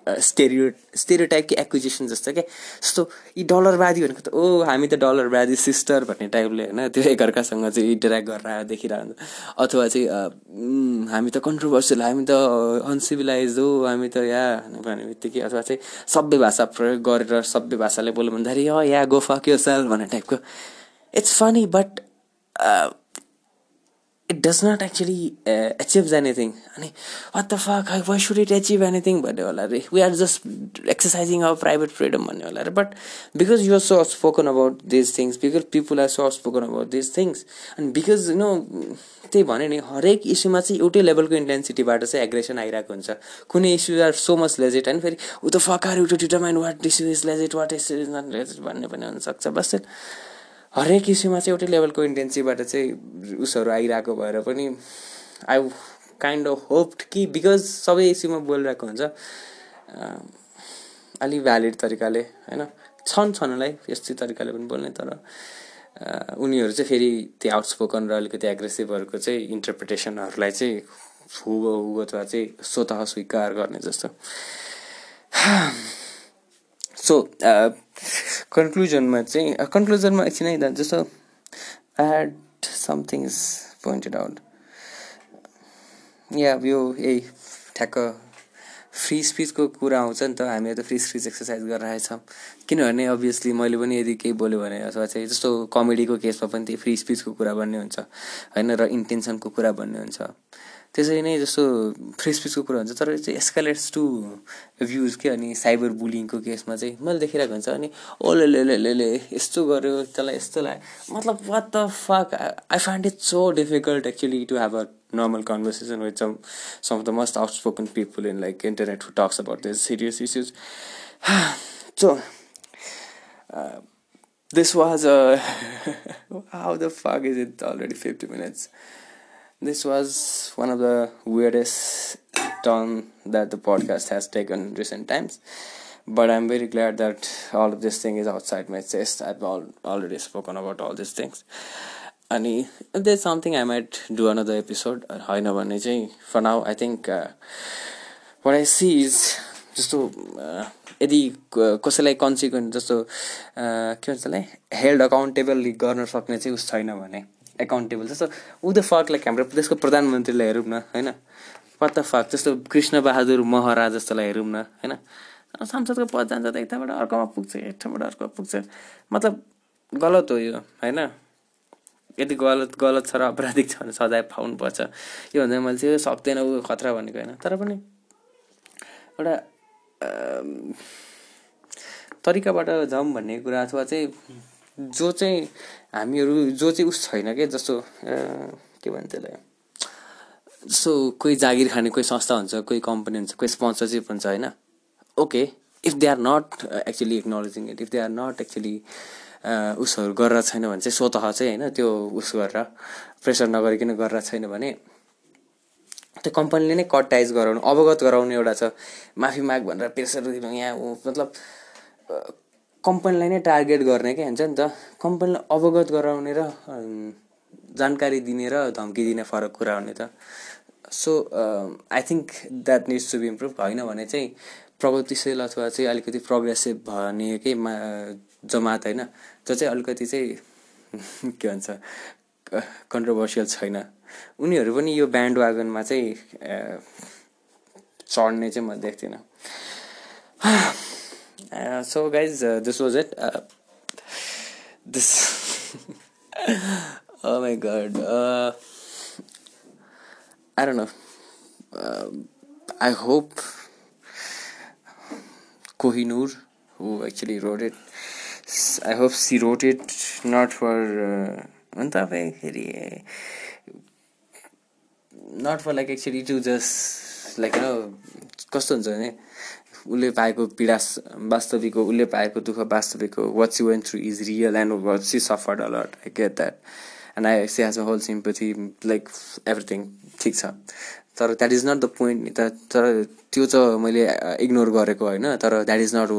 A: stereo स्टेरियोटाइपकी accusation जस्तो क्या जस्तो यी डलरवादी भनेको त ओ हामी त डलरवादी सिस्टर भन्ने टाइपले होइन? त्यो एकअर्कासँग चाहिँ इन्टरेक्ट गरेर देखिरहन्छ। अथवा चाहिँ हामी त कन्ट्रोभर्सियल हामी त अनसिभिलाइज हो हामी त या भने बित्तिकै अथवा चाहिँ सभ्य भाषा प्रयोग गरेर सभ्य भाषाले बोल्यो भन्दाखेरि yeah go fuck yourself भन्ने टाइपको it's funny but it does not actually achieve anything अनि what the fuck why should it achieve anything भन्ने होला अरे we are just exercising our private freedom भन्ने होला अरे but because you're so spoken about these things because people are so spoken about these things अनि बिकज यु नो त्यही भने नि हरेक इस्युमा चाहिँ एउटै लेभलको इन्टेन्सिटीबाट चाहिँ एग्रेसन आइरहेको हुन्छ। कुनै issue are so much legit होइन फेरि ऊ त fuck are you to what issue is legit what issue is not legit भन्ने पनि हुनसक्छ। बस हरेक इस्युमा चाहिँ एउटै लेभलको इन्टेन्सीबाट चाहिँ उसहरू आइरहेको भएर पनि आई काइन्ड अफ होप्ड कि बिकज सबै इस्युमा बोलिरहेको हुन्छ। अलिक भ्यालिड तरिकाले होइन? छन् छनलाई यस्तै तरिकाले पनि बोल्ने तर उनीहरू चाहिँ फेरि त्यो आउटस्पोकन र अलिकति एग्रेसिभहरूको चाहिँ इन्टरप्रिटेसनहरूलाई चाहिँ हुबहु अथवा चाहिँ स्वत स्वीकार गर्ने जस्तो। सो कन्क्लुजनमा चाहिँ कन्क्लुजनमा एकछिन है जस्तो I had somethings pointed out yeah यो यही ठ्याक्क फ्री स्पिचको कुरा आउँछ नि त हामीले त फ्री स्पिच एक्सर्साइज गरिरहेछौँ। किनभने अभियसली मैले पनि यदि केही बोल्यो भने अथवा चाहिँ जस्तो कमेडीको केसमा पनि त्यही फ्री स्पिचको कुरा भन्ने हुन्छ। होइन र इन्टेन्सनको कुरा भन्ने हुन्छ। त्यसरी नै जस्तो फ्री स्पिचको कुरा हुन्छ तर चाहिँ एस्कालेट्स टु भ्युज के अनि साइबर बुलिङको केसमा चाहिँ मैले देखिरहेको हुन्छ अनि ओले ले यस्तो गर्यो त्यसलाई यस्तो लाग्यो मतलब what the fuck I find it so difficult actually to have a normal conversation with some some of the most outspoken people in like internet who talks about these serious issues so uh, this was a how the fuck is it already 50 minutes this was one of the weirdest turn that the podcast has taken recent times but i'm very glad that all of this thing is outside my chest i've all, already spoken about all these things अनि they something I might do another episode होइन भने चाहिँ for now I think what I see is जस्तो uh, यदि कसैलाई कन्सिक्वेन्स जस्तो uh, के भन्छ हेल्ड अकाउन्टेबल गर्न सक्ने चाहिँ उस छैन भने एकाउन्टेबल जस्तो ऊ द फक लाइक हाम्रो देशको प्रधानमन्त्रीलाई हेरौँ न होइन? पत्ता फक जस्तो कृष्ण बहादुर महरा जस्तोलाई हेरौँ न होइन? संसदको पद जान्छ त ठाउँबाट अर्कोमा पुग्छ एक ठाउँबाट अर्को पुग्छ। मतलब गलत हो यो होइन? यदि गलत गलत छ र अपराधिक छ भने सजाय पाउनुपर्छ। यो भन्दा मैले चाहिँ सक्दैन ऊ खतरा भनेको होइन। तर पनि एउटा तरिकाबाट जाउँ भन्ने कुरा अथवा चाहिँ जो चाहिँ हामीहरू जो चाहिँ उस छैन क्या जस्तो के भन्छ त्यसलाई? जस्तो कोही जागिर खाने कोही संस्था हुन्छ कोही कम्पनी हुन्छ कोही स्पोन्सरसिप हुन्छ होइन? Okay if they are not actually acknowledging it if they are not actually उसहरू गरेर छैन भने चाहिँ स्वतः चाहिँ होइन त्यो उस गरेर प्रेसर नगरिकन गरेर छैन भने त्यो कम्पनीले नै कटाइज गराउनु अवगत गराउने एउटा छ। माफी माग भनेर प्रेसर दिनु यहाँ मतलब कम्पनीलाई नै टार्गेट गर्ने क्या हुन्छ नि त कम्पनीलाई अवगत गराउने र जानकारी दिने र धम्की दिने फरक कुरा हुने त। So I think that needs to be improve होइन भने चाहिँ प्रगतिशील अथवा चाहिँ अलिकति प्रोग्रेसिभ भने केही जमात होइन जो चाहिँ अलिकति चाहिँ के भन्छ कन्ट्रोभर्सियल छैन। उनीहरू पनि यो ब्यान्ड वागनमा चाहिँ चढ्ने चाहिँ म देख्दिनँ। So guys this was it this my god I don't know I hope Kohinoor, who actually wrote it, I hope she wrote it not for भन्दाखेरि not for like actually to just like होइन कस्तो हुन्छ भने उसले पाएको पीडा वास्तविक हो उसले पाएको दुःख वास्तविक हो. What you went through is real and what she suffered a lot I get that and I she has a whole sympathy like everything ठिक छ. तर that is not the point नि त तर त्यो चाहिँ मैले इग्नोर गरेको होइन तर that is not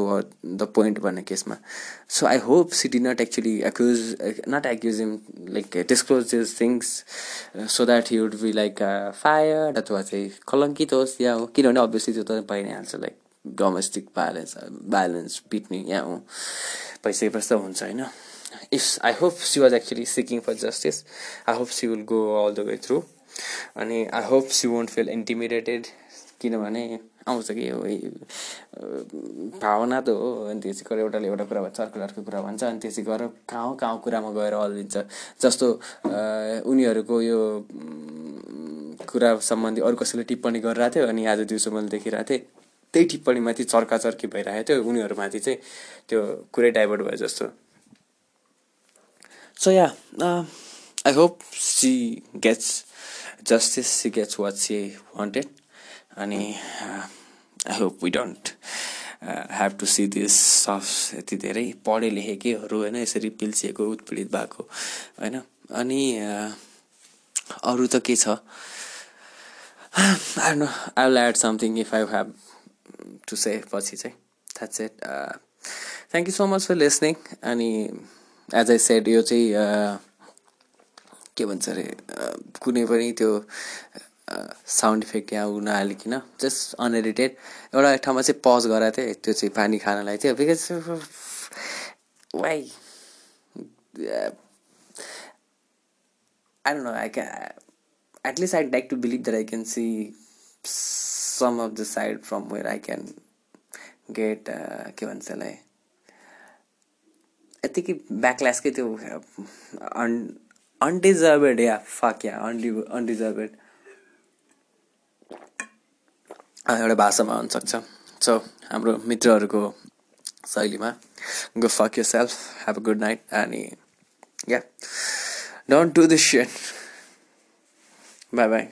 A: the point भन्ने केसमा. So I hope she did not actually accuse not accuse him like disclose this things so that he would be like fire अथवा चाहिँ कलङ्कित होस् या हो. किनभने अभियसली त्यो त भइ नै हाल्छ लाइक डोमेस्टिक भाइलेन्स भाइलेन्स पिट्ने या हो भइसकेपछि त हुन्छ होइन? If I hope she was actually seeking for justice I hope she will go all the way through अनि I hope she won't feel intimidated किनभने आउँछ कि भावना त हो अनि त्यो चाहिँ एउटाले एउटा कुरा भन्छ अर्को अर्को कुरा भन्छ अनि त्यो चाहिँ गएर कहाँ कहाँ कुरामा गएर अल्झिन्छ जस्तो उनीहरूको यो कुरा सम्बन्धी अरू कसैले टिप्पणी गरिरहेको थियो अनि आज दिउँसो मैले देखिरहेको थिएँ। त्यही टिप्पणीमाथि चर्काचर्की भइरहेको थियो। उनीहरूमाथि चाहिँ त्यो कुरै डाइभर्ट भयो जस्तो। So yeah I hope she gets justice she gets what she wanted. अनि I hope we don't have to see this soft यति धेरै पढे लेखेकैहरू होइन यसरी पिल्सिएको उत्पीडित भएको होइन। अनि अरू त के छ? I know I will add something if I have to say पछि चाहिँ that's it thank you so much for listening अनि एज आई सेड यो चाहिँ के भन्छ अरे कुनै पनि त्यो साउन्ड इफेक्ट यहाँ उ नहालिकन जस्ट अनएडिटेड एउटा ठाउँमा चाहिँ पज गराएको थिएँ त्यो चाहिँ पानी खानलाई थियो because why I don't know. I can at least I'd like to believe that I can some of the side from where I can get के भन्छ त्यसलाई यत्तिकै ब्याकल्यासकै त्यो अन अनडिजर्भेड या फक या अनडि अनडिजर्भेड एउटा भाषामा हुनसक्छ सो हाम्रो मित्रहरूको शैलीमा go fuck yourself have a good night अनि yeah Don't do this shit. Bye bye.